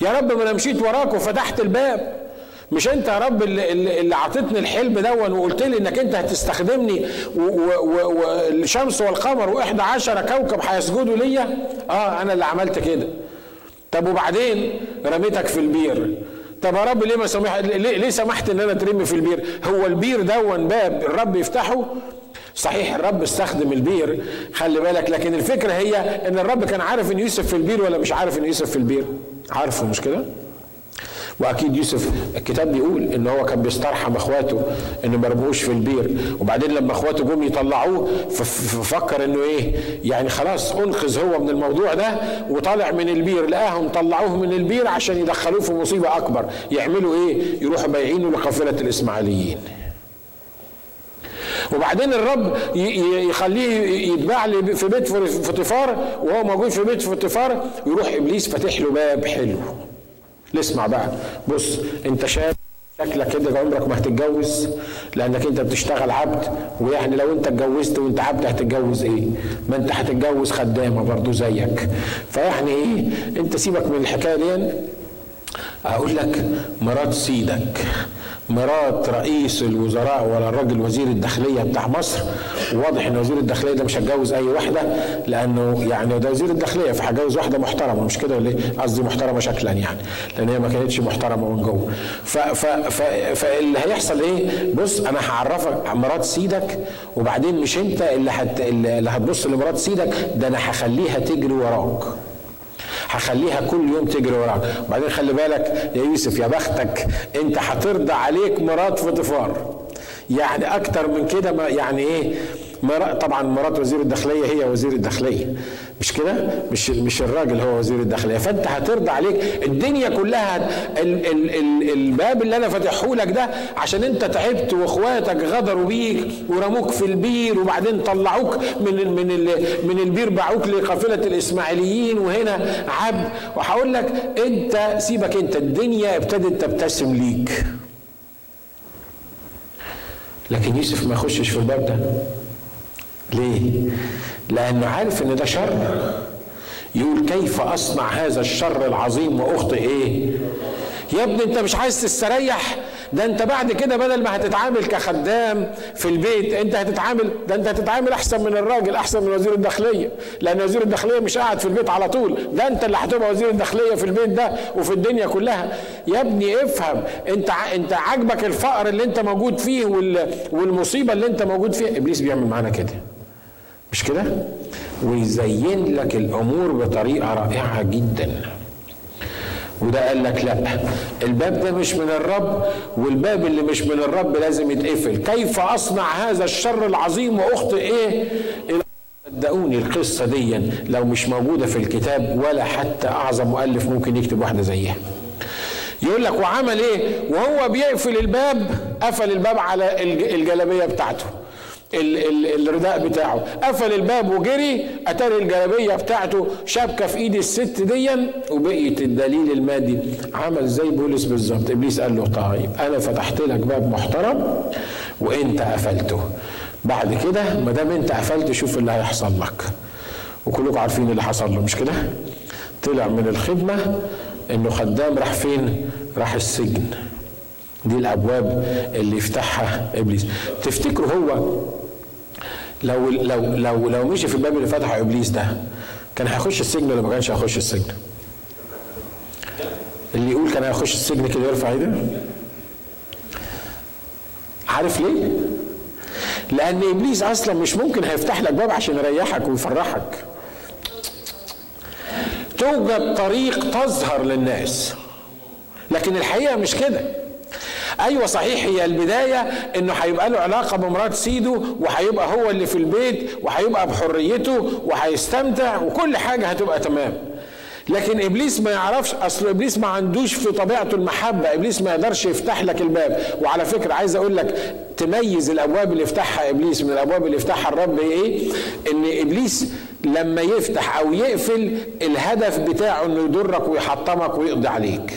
يا رب ما أنا مشيت وراك وفتحت الباب. مش انت يا رب اللي, اللي عطيتني الحلم دون وقلت لي انك انت هتستخدمني والشمس والقمر واحدى عشر كوكب هيسجدوا ليا؟ آه أنا اللي عملت كده. طب وبعدين رميتك في البير. طب يا رب ليه ما سمح ليه, ليه سمحت إن أنا اترمي في البير؟ هو البير دون باب الرب يفتحه؟ صحيح الرب استخدم البير. خلي بالك لكن الفكرة هي إن الرب كان عارف ان يوسف في البير ولا مش عارف ان يوسف في البير؟ عارفه مش كده؟ وأكيد يوسف الكتاب بيقول إن هو كان بيسترحم أخواته إنه ما يرموش في البير. وبعدين لما أخواته جم يطلعوه ففكر إنه إيه يعني خلاص أنقذ هو من الموضوع ده وطالع من البير. لقاهم طلعوه من البير عشان يدخلوه في مصيبة أكبر. يعملوا إيه؟ يروحوا بايعينه لقافلة الإسماعيليين. وبعدين الرب يخليه يتباع في بيت فطفار وهو موجود في بيت فطفار يروح إبليس فاتح له باب حلو. اسمع بقى. بص انت شاب شكلك كده عمرك ما هتتجوز لأنك انت بتشتغل عبد ويعني لو انت اتجوزت وانت عبد هتتجوز إيه؟ ما انت هتتجوز خدامة برضو زيك. فيعني إيه؟ انت سيبك من الحكاية دي. أقول لك مرات سيدك. مرات رئيس الوزراء ولا الراجل وزير الداخلية بتاع مصر وواضح إن وزير الداخلية ده مش هتجوز أي واحدة لأنه يعني ده وزير الداخلية فهتجوز واحدة محترمة مش كده ولا قصدي محترمة شكلا يعني لأن هي ما كانتش محترمة من جوه. فاللي هيحصل إيه؟ بص أنا هعرفك مرات سيدك وبعدين مش أنت اللي هت اللي هتبص لمرات سيدك ده أنا هخليها تجري وراك. هخليها كل يوم تجري وراك. وبعدين خلي بالك يا يوسف يا بختك انت هترضى عليك مرات فطفار يعني أكتر من كده يعني إيه؟ طبعا مرات وزير الداخلية هي وزير الداخلية. مش كده؟ مش مش الراجل هو وزير الداخلية. فأنت هترضى عليك. الدنيا كلها ال ال ال الباب اللي أنا فاتحه لك ده عشان أنت تعبت وإخواتك غدروا بيك ورموك في البير وبعدين طلعوك من من من البير باعوك لقافلة الإسماعيليين وهنا عب. وهقول لك أنت سيبك أنت. الدنيا ابتدت تبتسم ليك. لكن يوسف ما يخشش في الباب ده. ليه؟ لأنه عارف إن ده شر. يقول كيف أصنع هذا الشر العظيم وأخطئ إيه؟ يا ابني أنت مش عايز تستريح؟ ده أنت بعد كده بدل ما هتتعامل كخدام في البيت أنت هتتعامل ده أنت هتتعامل أحسن من الراجل أحسن من وزير الداخلية. لأن وزير الداخلية مش قاعد في البيت على طول. ده أنت اللي هتبقى وزير الداخلية في البيت ده وفي الدنيا كلها. يا ابني افهم أنت أنت عاجبك الفقر اللي أنت موجود فيه والمصيبة اللي أنت موجود فيها. إبليس بيعمل معانا كده. مش كده؟ ويزين لك الأمور بطريقة رائعة جدا. وده قال لك لا. الباب ده مش من الرب والباب اللي مش من الرب لازم يتقفل. كيف أصنع هذا الشر العظيم وأخطئ إيه؟ صدقوني القصة دي لو مش موجودة في الكتاب ولا حتى أعظم مؤلف ممكن يكتب واحدة زيها يقول لك وعمل إيه؟ وهو بيقفل الباب قفل الباب على الجلابية بتاعته. الرداء بتاعه. قفل الباب وجري. أتاري الجلابية بتاعته شبكه في إيد الست ديا وبقيت الدليل المادي. عمل زي بولس بالظبط. إبليس قال له طيب أنا فتحت لك باب محترم وأنت قفلته. بعد كده ما دام أنت قفلت شوف اللي هيحصل لك. وكلكم عارفين اللي حصل له مش كده؟ طلع من الخدمة إنه خدام راح فين؟ راح السجن. دي الأبواب اللي يفتحها إبليس. تفتكروا هو لو لو لو لو مشي في الباب اللي فتحه إبليس ده كان هيخش السجن ولا ما كانش هيخش السجن؟ اللي يقول كان هيخش السجن كده يرفع إيده عارف ليه؟ لأن إبليس أصلا مش ممكن هيفتح لك باب عشان يريحك ويفرحك توجد طريق تظهر للناس لكن الحقيقة مش كده أيوه صحيح هي البداية إنه هيبقى له علاقة بمرات سيده وهيبقى هو اللي في البيت وهيبقى بحريته وهيستمتع وكل حاجة هتبقى تمام. لكن إبليس ما يعرفش أصل إبليس ما عندوش في طبيعته المحبة إبليس ما يقدرش يفتح لك الباب. وعلى فكرة عايز أقول لك تميز الأبواب اللي يفتحها إبليس من الأبواب اللي يفتحها الرب إيه؟ إن إبليس لما يفتح أو يقفل الهدف بتاعه إنه يضرك ويحطمك ويقضي عليك.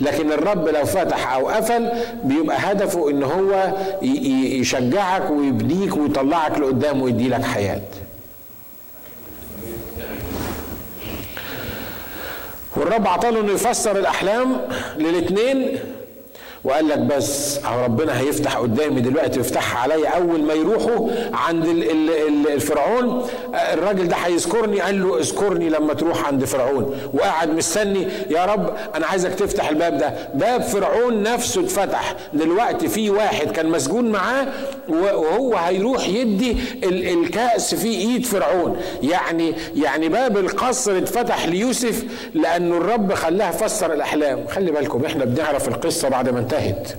لكن الرب لو فتح أو قفل بيبقى هدفه إن هو يشجعك ويبنيك ويطلعك لقدام ويدي لك حياة. والرب عطاله إنه يفسر الأحلام للاثنين وقال لك بس أهو ربنا هيفتح قدامي دلوقتي ويفتحها عليا أول ما يروحوا عند الفرعون. الراجل ده هيذكرني قال له اذكرني لما تروح عند فرعون. وقاعد مستني يا رب أنا عايزك تفتح الباب ده. باب فرعون نفسه اتفتح. دلوقتي في واحد كان مسجون معاه وهو هيروح يدي الكأس في إيد فرعون. يعني يعني باب القصر اتفتح ليوسف لأنه الرب خلاه فسر الأحلام. خلي بالكم إحنا بنعرف القصة بعد ما انتهت.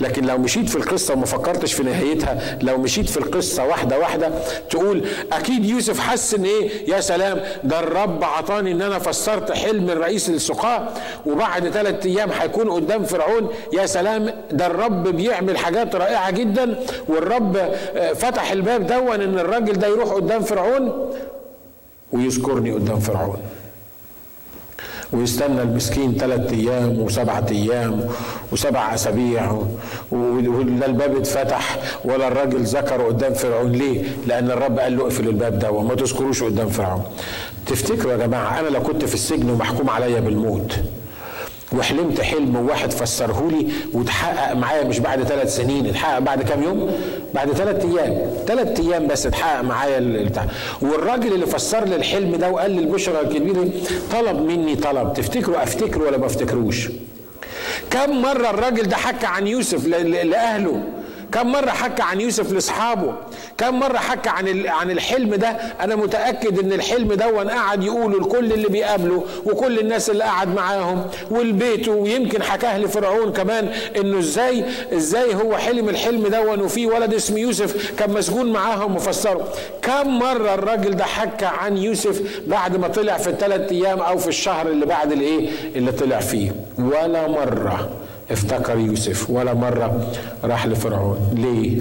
لكن لو مشيت في القصة وما فكرتش في نهايتها لو مشيت في القصة واحدة واحدة تقول أكيد يوسف حس إن إيه؟ يا سلام ده الرب عطاني إن أنا فسرت حلم الرئيس السقاة وبعد ثلاثة أيام هيكون قدام فرعون. يا سلام ده الرب بيعمل حاجات رائعة جدا والرب فتح الباب دون إن الراجل ده يروح قدام فرعون ويذكرني قدام فرعون. ويستنى المسكين ثلاثة أيام وسبعة أيام وسبع أسابيع ولا الباب اتفتح ولا الراجل ذكر قدام فرعون ليه؟ لأن الرب قال له اقفل الباب ده وما تذكروش قدام فرعون. تفتكروا يا جماعة أنا لو كنت في السجن ومحكوم عليا بالموت وحلمت حلم وواحد فسره لي وتحقق معايا مش بعد ثلاث سنين اتحقق بعد كام يوم؟ بعد ثلاث أيام ثلاث أيام بس اتحقق معايا البتاع والراجل اللي فسر لي الحلم ده وقال لي البشرى الكبيرة طلب مني طلب تفتكروا افتكره ولا ما أفتكروش؟ كم مرة الراجل ده حكى عن يوسف لأهله كم مرة حكى عن يوسف لأصحابه؟ كم مرة حكى عن عن الحلم ده؟ أنا متأكد إن الحلم ده قعد يقوله لكل اللي بيقابله وكل الناس اللي قعد معاهم والبيت ويمكن حكاه لفرعون كمان إنه إزاي إزاي هو حلم الحلم ده وفي ولد اسمه يوسف كان مسجون معاهم وفسره كم مرة الراجل ده حكى عن يوسف بعد ما طلع في الثلاث أيام أو في الشهر اللي بعد الإيه؟ اللي طلع فيه؟ ولا مرة. افتكر يوسف ولا مرة راح لفرعون. ليه؟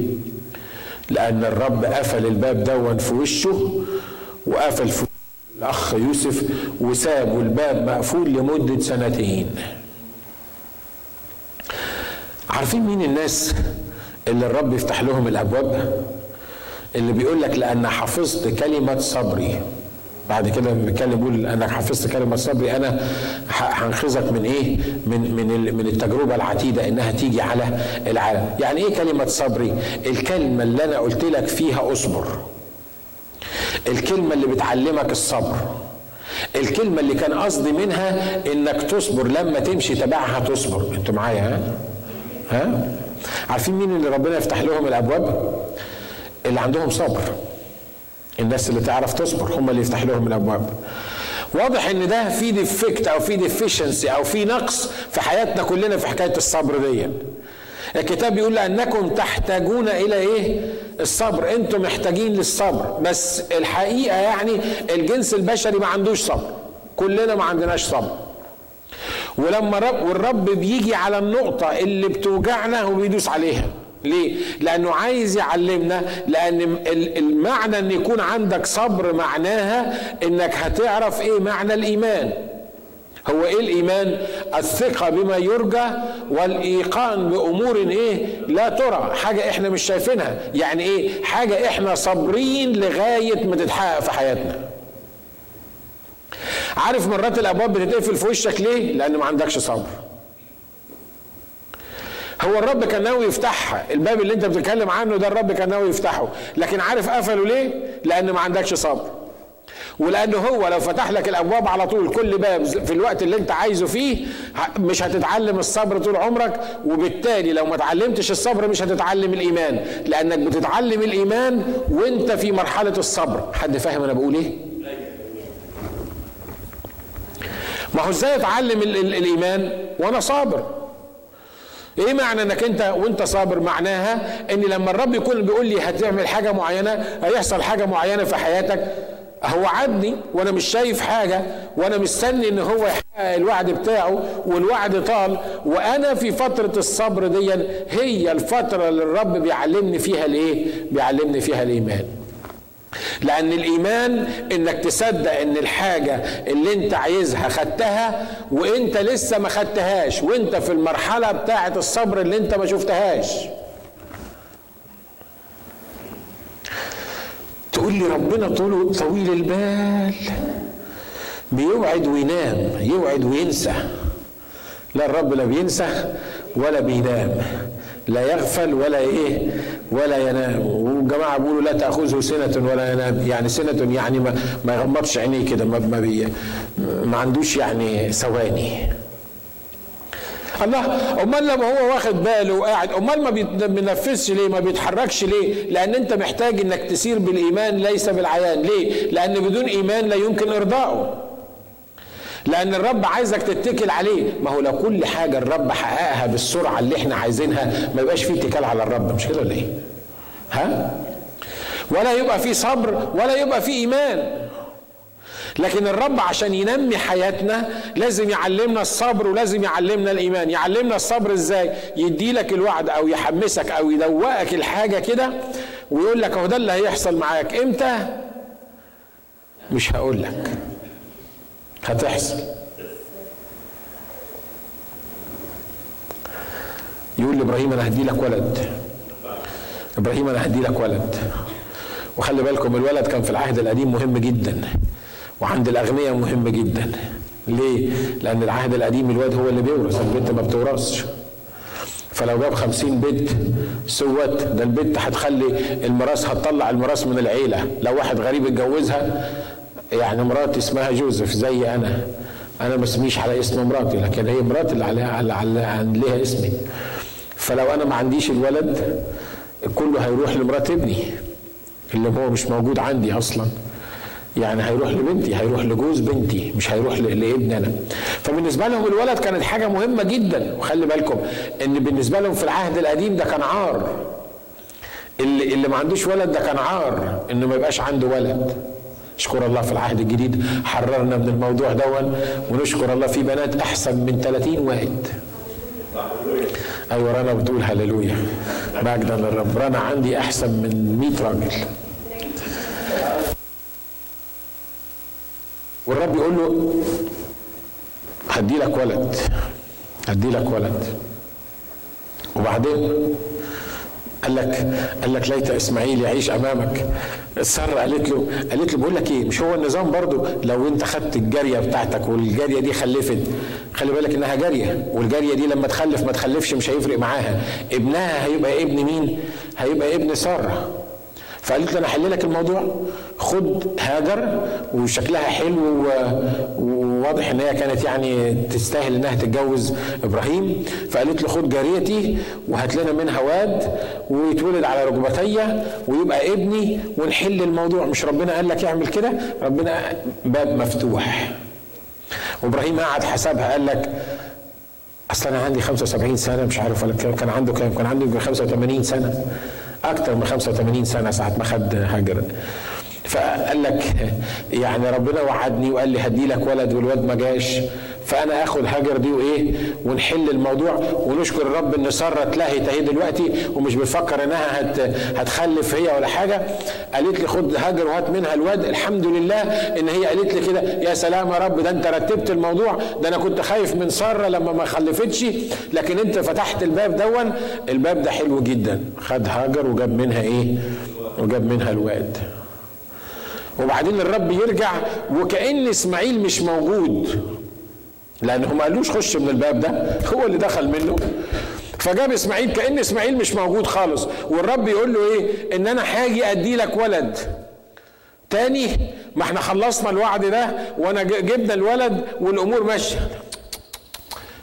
لأن الرب قفل الباب دون في وشه وقفل في الأخ يوسف وسابوا الباب مقفول لمدة سنتين. عارفين مين الناس اللي الرب يفتح لهم الأبواب؟ اللي بيقول لك لأن حفظت كلمة صبري. بعد كده بيتكلم بيقول انك حفظت كلمة صبري أنا هنخذك من إيه؟ من من من التجربة العتيدة إنها تيجي على العالم، يعني إيه كلمة صبري؟ الكلمة اللي أنا قلت لك فيها اصبر. الكلمة اللي بتعلمك الصبر. الكلمة اللي كان قصدي منها إنك تصبر لما تمشي تبعها تصبر، أنتوا معايا ها؟ ها؟ عارفين مين اللي ربنا يفتح لهم الأبواب؟ اللي عندهم صبر. الناس اللي تعرف تصبر هم اللي يفتح لهم الأبواب. واضح إن ده في defect أو في deficiency أو في نقص في حياتنا كلنا في حكاية الصبر دي. الكتاب بيقول لأنكم تحتاجون إلى إيه؟ الصبر. أنتم محتاجين للصبر. بس الحقيقة يعني الجنس البشري ما عندوش صبر. كلنا ما عندناش صبر. ولما رب والرب بيجي على النقطة اللي بتوجعنا وبيدوس عليها. ليه؟ لأنه عايز يعلمنا لأن المعنى أن يكون عندك صبر معناها أنك هتعرف إيه معنى الإيمان. هو إيه الإيمان؟ الثقة بما يرجى والإيقان بأمور إيه؟ لا ترى. حاجة إحنا مش شايفينها. يعني إيه؟ حاجة إحنا صابرين لغاية ما تتحقق في حياتنا. عارف مرات الأبواب بتتقفل في وشك ليه؟ لأن ما عندكش صبر. هو الرب كان ناوي يفتحها الباب اللي انت بتتكلم عنه ده الرب كان ناوي يفتحه. لكن عارف قفله ليه؟ لأن ما عندكش صبر. ولأنه هو لو فتح لك الأبواب على طول كل باب في الوقت اللي انت عايزه فيه مش هتتعلم الصبر طول عمرك. وبالتالي لو ما اتعلمتش الصبر مش هتتعلم الإيمان. لأنك بتتعلم الإيمان وانت في مرحلة الصبر. حد فاهم أنا بقول إيه؟ ما هو إزاي أتعلم الإيمان؟ وأنا صابر. إيه معنى إنك أنت وأنت صابر؟ معناها إن لما الرب يكون بيقول لي هتعمل حاجة معينة هيحصل حاجة معينة في حياتك هو وعدني وأنا مش شايف حاجة وأنا مستني إن هو يحقق الوعد بتاعه والوعد طال وأنا في فترة الصبر دي هي الفترة اللي الرب بيعلمني فيها الإيه؟ بيعلمني فيها الإيمان. لأن الإيمان إنك تصدق إن الحاجة اللي أنت عايزها خدتها وأنت لسه ما خدتهاش وأنت في المرحلة بتاعة الصبر اللي أنت ما شفتهاش. تقول لي ربنا طول طويل البال. بيوعد وينام يوعد وينسى. لا الرب لا بينسى ولا بينام. لا يغفل ولا إيه ولا ينام. والجماعه بيقولوا لا تأخذه سنة ولا ينام. يعني سنة يعني ما, ما يغمضش عينيه كده ما ما, بي ما عندوش يعني ثواني. الله أمال لما هو واخد باله وقاعد أمال ما بينفذش ليه؟ ما بيتحركش ليه؟ لأن أنت محتاج إنك تسير بالإيمان ليس بالعيان. ليه؟ لأن بدون إيمان لا يمكن ارضائه لأن الرب عايزك تتكل عليه. ما هو لو كل حاجة الرب حققها بالسرعة اللي إحنا عايزينها ما يبقاش فيه اتكال على الرب. مش كده ولا إيه؟ ها؟ ولا يبقى فيه صبر ولا يبقى فيه إيمان. لكن الرب عشان ينمي حياتنا لازم يعلمنا الصبر ولازم يعلمنا الإيمان. يعلمنا الصبر إزاي؟ يدي لك الوعد أو يحمسك أو يدوقك الحاجة كده ويقول لك أهو ده اللي هيحصل معاك. إمتى؟ مش هقول لك. هتحصل. يقول لابراهيم أنا هدي لك ولد. إبراهيم أنا هدي لك ولد. وخلي بالكم الولد كان في العهد القديم مهم جدا وعند الأغنياء مهم جدا. ليه؟ لأن العهد القديم الواد هو اللي بيورث البنت ما بتورثش. فلو جاب خمسين بنت سوت ده البنت هتخلي الميراث هتطلع الميراث من العيلة. لو واحد غريب اتجوزها يعني مراتي اسمها جوزيف زي أنا. أنا ما أسميش على اسم مراتي لكن هي مراتي اللي عليها اللي عليها اسمي. فلو أنا ما عنديش الولد كله هيروح لمرات ابني اللي هو مش موجود عندي أصلا. يعني هيروح لبنتي هيروح لجوز بنتي مش هيروح لابني أنا. فبالنسبة لهم الولد كانت حاجة مهمة جدا. وخلي بالكم إن بالنسبة لهم في العهد القديم ده كان عار. اللي اللي ما عندوش ولد ده كان عار إنه ما يبقاش عنده ولد. اشكر الله في العهد الجديد. حررنا من الموضوع دون ونشكر الله في بنات أحسن من 30 واحد. أيوه رنا بتقول هللويا. مجدا للرب رنا عندي أحسن من 100 راجل. والرب يقول له هدي لك ولد. هدي لك ولد. وبعدين قال لك قال لك ليت إسماعيل يعيش أمامك. ساره قالت له قالت له بقول لك إيه؟ مش هو النظام برضو لو أنت خدت الجارية بتاعتك والجارية دي خلفت. خلي بالك إنها جارية والجارية دي لما تخلف ما تخلفش مش هيفرق معاها. ابنها هيبقى ابن مين؟ هيبقى ابن سارة. فقالت له أنا احل لك الموضوع. خد هاجر وشكلها حلو وواضح إن هي كانت يعني تستاهل إنها تتجوز إبراهيم. فقالت له خد جاريتي وهات لنا منها واد ويتولد على ركبتي ويبقى ابني ونحل الموضوع. مش ربنا قال لك اعمل كده؟ ربنا باب مفتوح. وإبراهيم قعد حسبها قال لك أصل أنا عندي 75 سنة. مش عارف كان عنده كام؟ كان عنده 85 سنة. أكثر من 85 سنة ساعة ما خد هاجر فقال لك يعني ربنا وعدني وقال لي هدي لك ولد والواد ما جاش. فأنا اخد هاجر دي وإيه؟ ونحل الموضوع ونشكر الرب إن سارة اتلهت أهي دلوقتي ومش بتفكر إنها هت هتخلف هي ولا حاجة. قالت لي خد هاجر وهات منها الواد. الحمد لله إن هي قالت لي كده. يا سلام يا رب ده أنت رتبت الموضوع. ده أنا كنت خايف من سارة لما ما خلفتش. لكن أنت فتحت الباب دون. الباب ده حلو جدا. خد هاجر وجاب منها إيه؟ وجاب منها الواد. وبعدين الرب يرجع وكأن إسماعيل مش موجود. لأن ما قالوش خش من الباب ده هو اللي دخل منه. فجاب إسماعيل كأن إسماعيل مش موجود خالص. والرب يقول له إيه؟ إن أنا هاجي أدي لك ولد. تاني ما إحنا خلصنا الوعد ده وأنا جبنا الولد والأمور ماشية.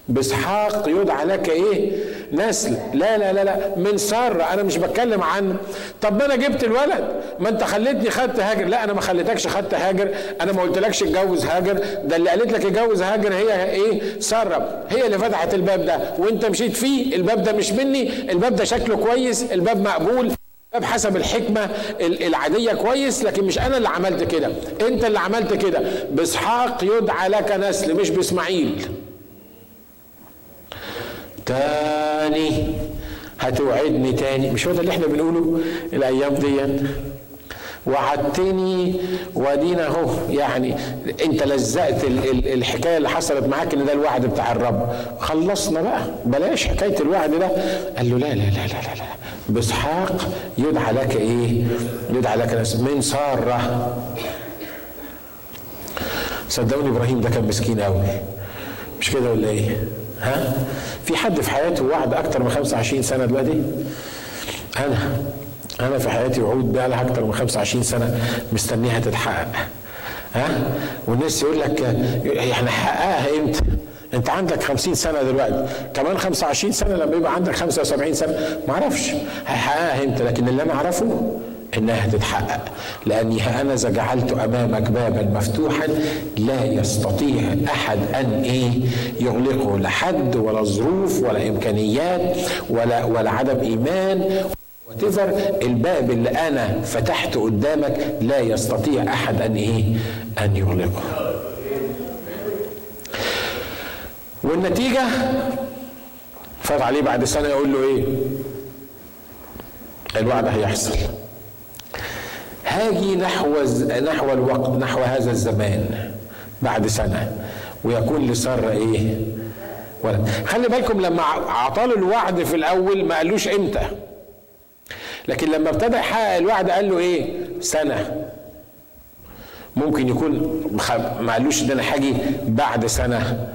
بإسحاق يدعى لك إيه؟ نسل. لا لا لا لا. من سارة. أنا مش بتكلم عن طب ما أنا جبت الولد. ما أنت خليتني خدت هاجر. لا أنا ما خليتكش خدت هاجر. أنا ما قلتلكش اتجوز هاجر. ده اللي قالت لك اتجوز هاجر هي إيه؟ سارة. هي اللي فتحت الباب ده. وأنت مشيت فيه. الباب ده مش مني. الباب ده شكله كويس. الباب مقبول. الباب حسب الحكمة العادية كويس. لكن مش أنا اللي عملت كده. أنت اللي عملت كده. بإسحاق يدعى لك نسل مش بإسماعيل. تاني. هتوعدني تاني. مش هو ده اللي إحنا بنقوله الأيام دي وعدتني وادينا اهو. يعني انت لزقت الحكاية اللي حصلت معاك إن ده الوعد بتاع الرب. خلصنا بقى. بلاش حكاية الوعد ده. قال له لا لا لا لا لا. بإسحاق يدعى لك إيه؟ يدعى لك من سارة. صدقوني إبراهيم ده كان مسكين قوي مش كده ولا إيه؟ ها؟ في حد في حياته وعد أكتر من 25 سنة دلوقتي؟ أنا. أنا في حياتي وعود بقى لها أكتر من 25 سنة مستنيها تتحقق. ها؟ والناس يقول لك إحنا هحققها إمتى؟ أنت عندك 50 سنة دلوقتي. كمان 25 سنة لما يبقى عندك 75 سنة. ما أعرفش. هحققها إمتى؟ لكن اللي أنا أعرفه إنها تتحقق. لأني أنا إذا جعلت أمامك بابا مفتوحا لا يستطيع أحد أن إيه يغلقه. لا حد ولا ظروف ولا إمكانيات ولا ولا عدم إيمان. وتفر الباب اللي أنا فتحته قدامك لا يستطيع أحد أن إيه أن يغلقه. والنتيجة؟ فات عليه بعد سنة يقول له إيه؟ الوعد هيحصل. هاجي نحو نحو الوقت نحو هذا الزمان بعد سنة. ويكون لساره إيه؟ ولد خلي بالكم لما عطاله الوعد في الأول ما قالوش إمتى. لكن لما ابتدى يحقق الوعد قال له إيه؟ سنة. ممكن يكون ما قالوش إن أنا هاجي بعد سنة.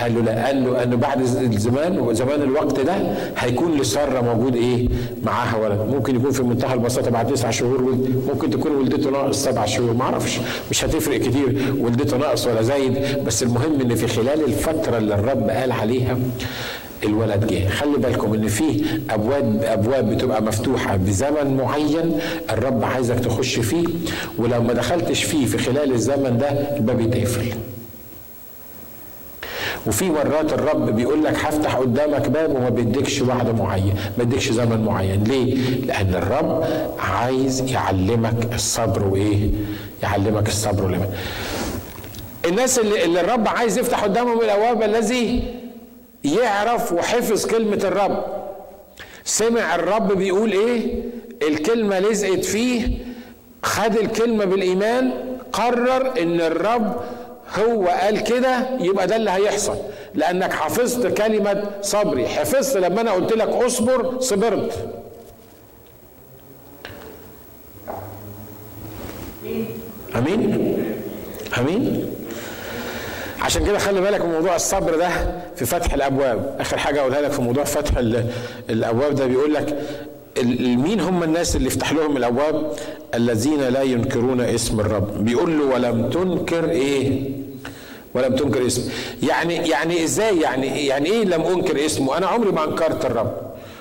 قال له لا قال له انه بعد الزمان وزمان الوقت ده هيكون لساره موجود إيه؟ معاها ولد. ممكن يكون في منتهى البساطة بعد تسع شهور ولد ممكن تكون ولدته ناقص سبع شهور ما أعرفش مش هتفرق كتير. ولدته ناقص ولا زايد بس المهم إن في خلال الفترة اللي الرب قال عليها الولد جه. خلي بالكم إن في أبواب أبواب بتبقى مفتوحة بزمن معين الرب عايزك تخش فيه ولو ما دخلتش فيه في خلال الزمن ده الباب يتقفل. وفي مرات الرب بيقول لك هفتح قدامك باب وما بيديكش وعد معين ما بيديكش زمن معين. ليه؟ لأن الرب عايز يعلمك الصبر وإيه؟ يعلمك الصبر والإيمان. الناس اللي, اللي الرب عايز يفتح قدامهم الابواب الذي يعرف وحفظ كلمة الرب. سمع الرب بيقول إيه؟ الكلمة لزقت فيه خد الكلمة بالإيمان قرر إن الرب هو قال كده يبقى ده اللي هيحصل. لأنك حفظت كلمة صبري. حفظت لما أنا قلت لك اصبر صبرت. أمين؟ أمين؟ عشان كده خلي بالك من موضوع الصبر ده في فتح الأبواب. آخر حاجة أقولها لك في موضوع فتح الأبواب ده بيقول لك مين هم الناس اللي يفتح لهم الأبواب؟ الذين لا ينكرون اسم الرب. بيقول له ولم تنكر إيه؟ ولم تنكر اسمه يعني يعني إزاي؟ يعني يعني إيه لم أنكر اسمه؟ أنا عمري ما أنكرت الرب.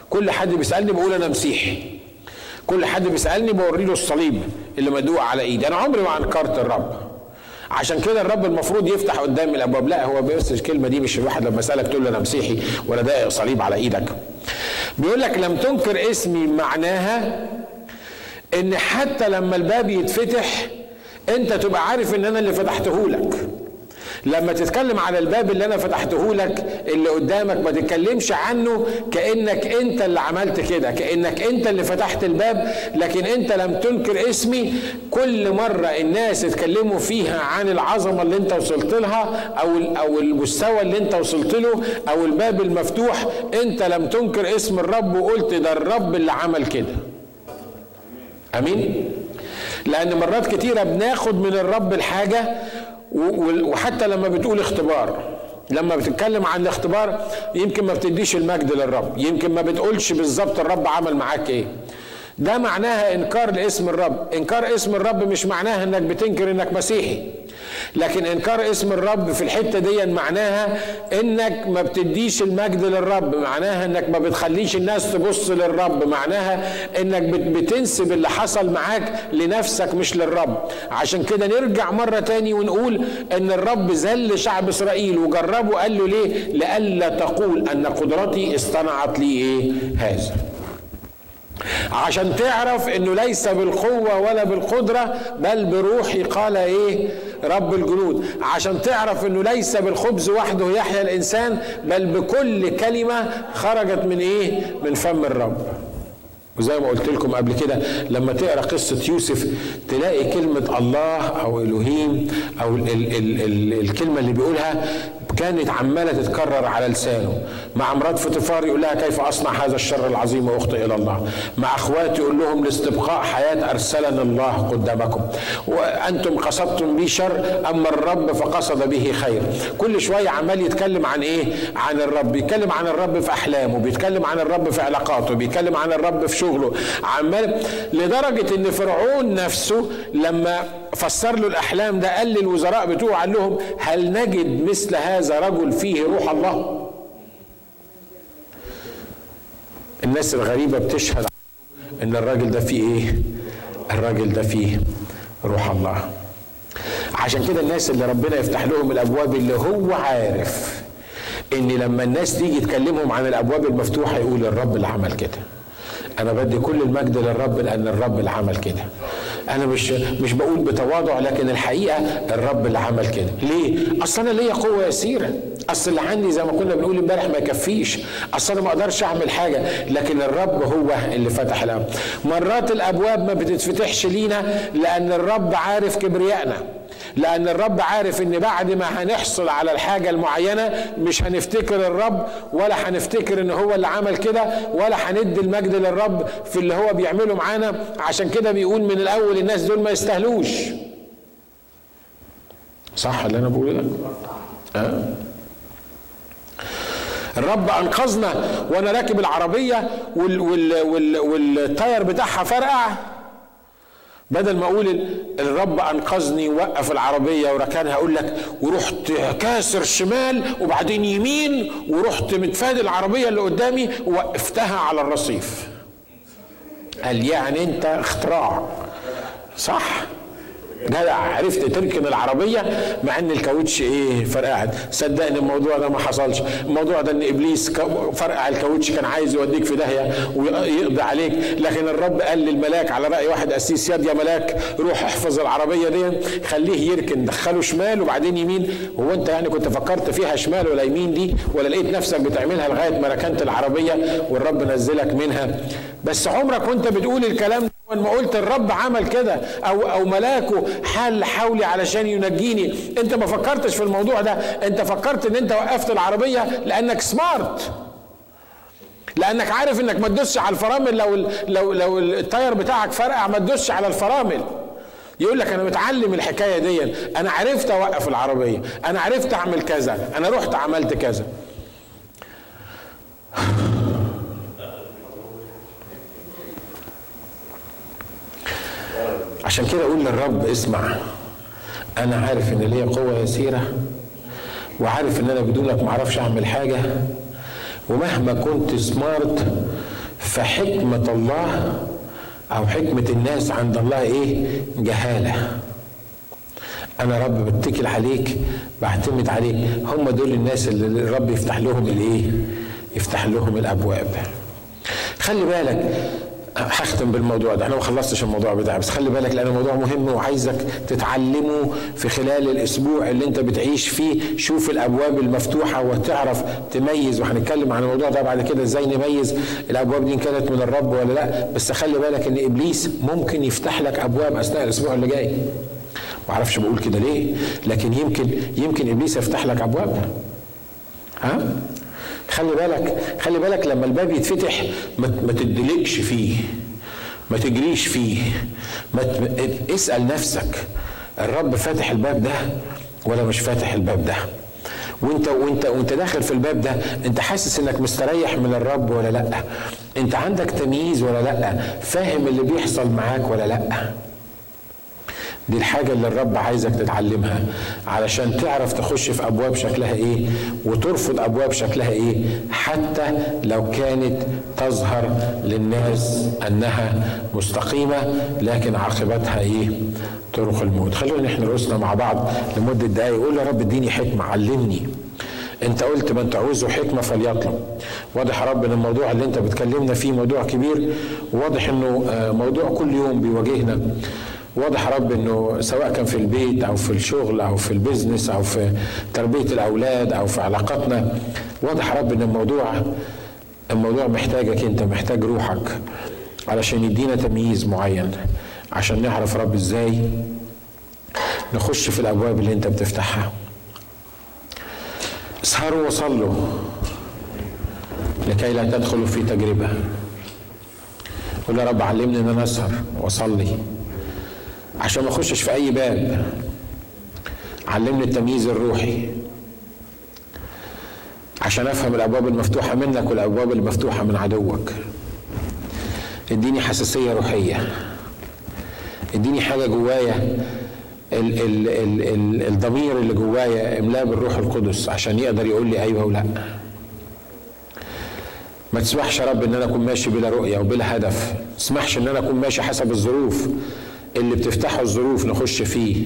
كل حد بيسألني بقول أنا مسيحي. كل حد بيسألني بوري له الصليب اللي مدوق على إيدي. أنا عمري ما أنكرت الرب. عشان كده الرب المفروض يفتح قدام الأبواب. لا هو بس الكلمة دي مش الواحد لما اسالك تقول له أنا مسيحي ولا ده صليب على إيدك. بيقول لك لم تنكر اسمي معناها إن حتى لما الباب يتفتح أنت تبقى عارف إن أنا اللي فتحته لك. لما تتكلم على الباب اللي أنا فتحته لك اللي قدامك ما تتكلمش عنه كأنك أنت اللي عملت كده كأنك أنت اللي فتحت الباب لكن أنت لم تنكر اسمي. كل مرة الناس اتكلموا فيها عن العظمة اللي أنت وصلت لها أو أو المستوى اللي أنت وصلت له أو الباب المفتوح أنت لم تنكر اسم الرب وقلت ده الرب اللي عمل كده. آمين؟ لأن مرات كتيرة بناخد من الرب الحاجة وحتى لما بتقول اختبار لما بتتكلم عن الاختبار يمكن ما بتديش المجد للرب يمكن ما بتقولش بالظبط الرب عمل معاك إيه. ده معناها إنكار لاسم الرب. إنكار اسم الرب مش معناها إنك بتنكر إنك مسيحي. لكن إنكار اسم الرب في الحتة دي معناها إنك ما بتديش المجد للرب. معناها إنك ما بتخليش الناس تبص للرب. معناها إنك بتنسب اللي حصل معاك لنفسك مش للرب. عشان كده نرجع مرة تاني ونقول إن الرب ذل شعب إسرائيل وجربه قال له ليه؟ لئلا تقول أن قدرتي اصطنعت لي إيه؟ هذا. عشان تعرف إنه ليس بالقوة ولا بالقدرة بل بروحي قال إيه؟ رب الجنود. عشان تعرف إنه ليس بالخبز وحده يحيا الإنسان بل بكل كلمة خرجت من إيه؟ من فم الرب. وزي ما قلت لكم قبل كده لما تقرأ قصة يوسف تلاقي كلمة الله أو الوهيم أو ال ال ال ال الكلمة اللي بيقولها كانت عمالة تتكرر على لسانه. مع مرات فطفار يقول لها كيف أصنع هذا الشر العظيم وأخطئ إلى الله؟ مع أخواتي يقول لهم لاستبقاء حياة أرسلنا الله قدامكم. وأنتم قصدتم بي شر أما الرب فقصد به خير. كل شوية عمال يتكلم عن إيه؟ عن الرب. بيتكلم عن الرب في أحلامه بيتكلم عن الرب في علاقاته بيتكلم عن الرب في شغله. عمال لدرجة إن فرعون نفسه لما فسر له الأحلام ده قال للوزراء بتوعه قال لهم هل نجد مثل هذا رجل فيه روح الله؟ الناس الغريبة بتشهد إن الراجل ده فيه إيه؟ الراجل ده فيه روح الله. عشان كده الناس اللي ربنا يفتح لهم الأبواب اللي هو عارف إن لما الناس تيجي تكلمهم عن الأبواب المفتوحة يقول الرب اللي عمل كده. أنا بدي كل المجد للرب لأن الرب اللي عمل كده. أنا مش مش بقول بتواضع لكن الحقيقة الرب اللي عمل كده. ليه؟ أصل أنا ليا قوة يسيرة. أصل اللي عندي زي ما كنا بنقول امبارح ما يكفيش. أصل أنا ما أقدرش أعمل حاجة. لكن الرب هو اللي فتح الابواب مرات الأبواب ما بتتفتحش لينا لأن الرب عارف كبريائنا. لأن الرب عارف إن بعد ما هنحصل على الحاجة المعينة مش هنفتكر الرب ولا هنفتكر إن هو اللي عمل كده ولا هندي المجد للرب في اللي هو بيعمله معانا عشان كده بيقول من الأول الناس دول ما يستاهلوش صح اللي أنا بقوله ده؟ أه؟ الرب أنقذنا وأنا راكب العربية وال وال وال والتاير بتاعها فرقع بدل ما أقول الرب أنقذني وقف العربية وركنها أقول لك ورحت كاسر شمال وبعدين يمين ورحت متفادي العربية اللي قدامي ووقفتها على الرصيف. قال يعني أنت اختراع صح؟ جدع عرفت تركن العربية مع إن الكاوتش إيه فرقعت صدقني الموضوع ده ما حصلش. الموضوع ده إن إبليس فرقع الكاوتش كان عايز يوديك في داهية ويقضي عليك. لكن الرب قال للملاك على رأي واحد قسيس يد يا ملاك روح احفظ العربية دي خليه يركن دخله شمال وبعدين يمين. هو أنت يعني كنت فكرت فيها شمال ولا يمين دي؟ ولا لقيت نفسك بتعملها لغاية ما ركنت العربية والرب نزلك منها؟ بس عمرك وأنت بتقول الكلام ده ما قلت الرب عمل كده أو أو ملاكه حل حولي علشان ينجيني. أنت ما فكرتش في الموضوع ده. أنت فكرت إن أنت وقفت العربية لأنك سمارت لأنك عارف إنك ما تدوسش على الفرامل. لو لو لو التاير بتاعك فرقع ما تدوسش على الفرامل. يقول لك أنا متعلم الحكاية دي. أنا عرفت أوقف العربية. أنا عرفت أعمل كذا. أنا رحت عملت كذا. عشان كده أقول للرب اسمع. أنا عارف إن ليا قوة يسيرة وعارف إن أنا بدونك ما أعرفش أعمل حاجة. ومهما كنت سمارت فحكمه الله أو حكمة الناس عند الله إيه؟ جهالة. أنا رب بتكل عليك بعتمد عليك. هم دول الناس اللي الرب يفتح لهم الإيه؟ يفتح لهم الأبواب. خلي بالك هختم بالموضوع ده. أنا ما خلصتش الموضوع بتاعي بس خلي بالك لأن الموضوع مهم وعايزك تتعلمه في خلال الأسبوع اللي انت بتعيش فيه. شوف الأبواب المفتوحة وتعرف تميز وهنتكلم عن الموضوع ده بعد كده إزاي نميز الأبواب دي كانت من الرب ولا لأ. بس خلي بالك إن إبليس ممكن يفتح لك أبواب أثناء الأسبوع اللي جاي. ما أعرفش بقول كده ليه لكن يمكن يمكن إبليس يفتح لك ابواب ها؟ خلي بالك خلي بالك لما الباب يتفتح ما تدلقش فيه ما تجريش فيه ما ت... اسأل نفسك الرب فاتح الباب ده ولا مش فاتح الباب ده؟ وانت وانت وانت داخل في الباب ده انت حاسس انك مستريح من الرب ولا لأ؟ انت عندك تمييز ولا لأ؟ فاهم اللي بيحصل معاك ولا لأ؟ دي الحاجة اللي الرب عايزك تتعلمها علشان تعرف تخش في أبواب شكلها إيه وترفض أبواب شكلها إيه حتى لو كانت تظهر للناس أنها مستقيمة لكن عاقبتها إيه طرق الموت. خلونا نحن رؤوسنا مع بعض لمدة دقايق. قول يا رب اديني حكمة علمني. انت قلت من تعوزه حكمة فليطلب. واضح يا رب إن الموضوع اللي انت بتكلمنا فيه موضوع كبير. واضح إنه موضوع كل يوم بيواجهنا. واضح يا رب إنه سواء كان في البيت أو في الشغل أو في البيزنس أو في تربية الأولاد أو في علاقاتنا واضح يا رب إن الموضوع الموضوع محتاجك أنت محتاج روحك علشان يدينا تمييز معين عشان نعرف رب إزاي نخش في الأبواب اللي أنت بتفتحها. اسهروا وصلوا لكي لا تدخلوا في تجربة. قول يا رب علمني أن أنا أسهر وأصلي. عشان ما اخشش في اي باب. علمني التمييز الروحي. عشان افهم الابواب المفتوحة منك والابواب المفتوحة من عدوك. اديني حساسية روحية. اديني حاجة جوايا ال ال ال ال الضمير اللي جوايا املاه بالروح القدس عشان يقدر يقول لي أيوه ولا. ما تسمحش يا رب إن أنا أكون ماشي بلا رؤية وبلا هدف. ما تسمحش إن أنا أكون ماشي حسب الظروف. اللي بتفتحه الظروف نخش فيه.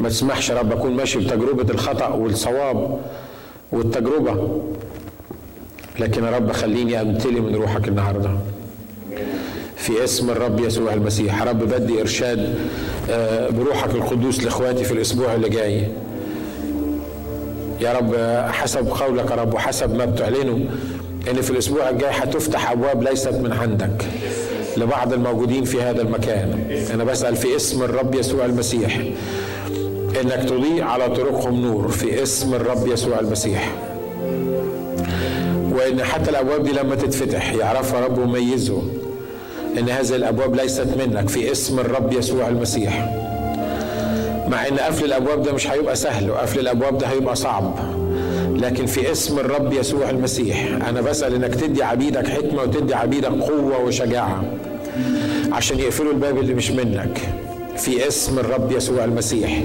ما تسمحش رب أكون ماشي بتجربة الخطأ والصواب والتجربة. لكن يا رب خليني أمتلي من روحك النهارده. في اسم الرب يسوع المسيح. رب بدي إرشاد بروحك القدوس لإخواتي في الأسبوع اللي جاي. يا رب حسب قولك يا رب وحسب ما بتعلنه إن في الأسبوع الجاي هتفتح أبواب ليست من عندك. لبعض الموجودين في هذا المكان. أنا بسأل في اسم الرب يسوع المسيح إنك تضيء على طرقهم نور في اسم الرب يسوع المسيح. وإن حتى الأبواب دي لما تتفتح يعرفها رب وميزه إن هذه الأبواب ليست منك في اسم الرب يسوع المسيح. مع إن قفل الأبواب ده مش هيبقى سهل وقفل الأبواب ده هيبقى صعب. لكن في اسم الرب يسوع المسيح أنا بسأل إنك تدي عبيدك حكمة وتدي عبيدك قوة وشجاعة عشان يقفلوا الباب اللي مش منك. في اسم الرب يسوع المسيح.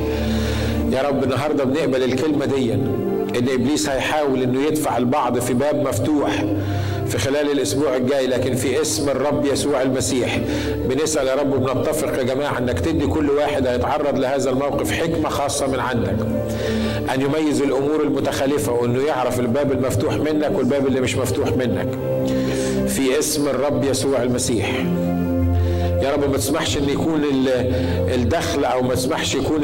يا رب النهارده بنقبل الكلمة دي إن إبليس هيحاول إنه يدفع البعض في باب مفتوح في خلال الأسبوع الجاي لكن في اسم الرب يسوع المسيح. بنسأل يا رب وبنتفق يا جماعة إنك تدي كل واحد هيتعرض لهذا الموقف حكمة خاصة من عندك. أن يميز الأمور المتخالفه وإنه يعرف الباب المفتوح منك والباب اللي مش مفتوح منك. في اسم الرب يسوع المسيح. يا رب ما تسمحش إن يكون الدخل أو ما تسمحش يكون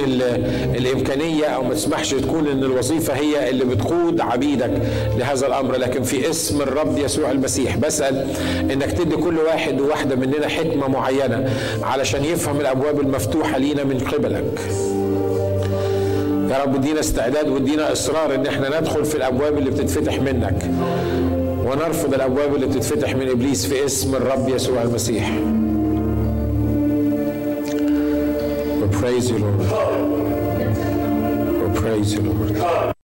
الإمكانية أو ما تسمحش تكون إن الوظيفة هي اللي بتقود عبيدك لهذا الأمر. لكن في اسم الرب يسوع المسيح بسأل إنك تدي كل واحد وواحدة مننا حكمة معينة علشان يفهم الأبواب المفتوحة لينا من قبلك. يا رب ادينا استعداد وادينا إصرار إن إحنا ندخل في الأبواب اللي بتتفتح منك. ونرفض الأبواب اللي بتتفتح من إبليس في اسم الرب يسوع المسيح. Praise you, Lord. We praise you, Lord.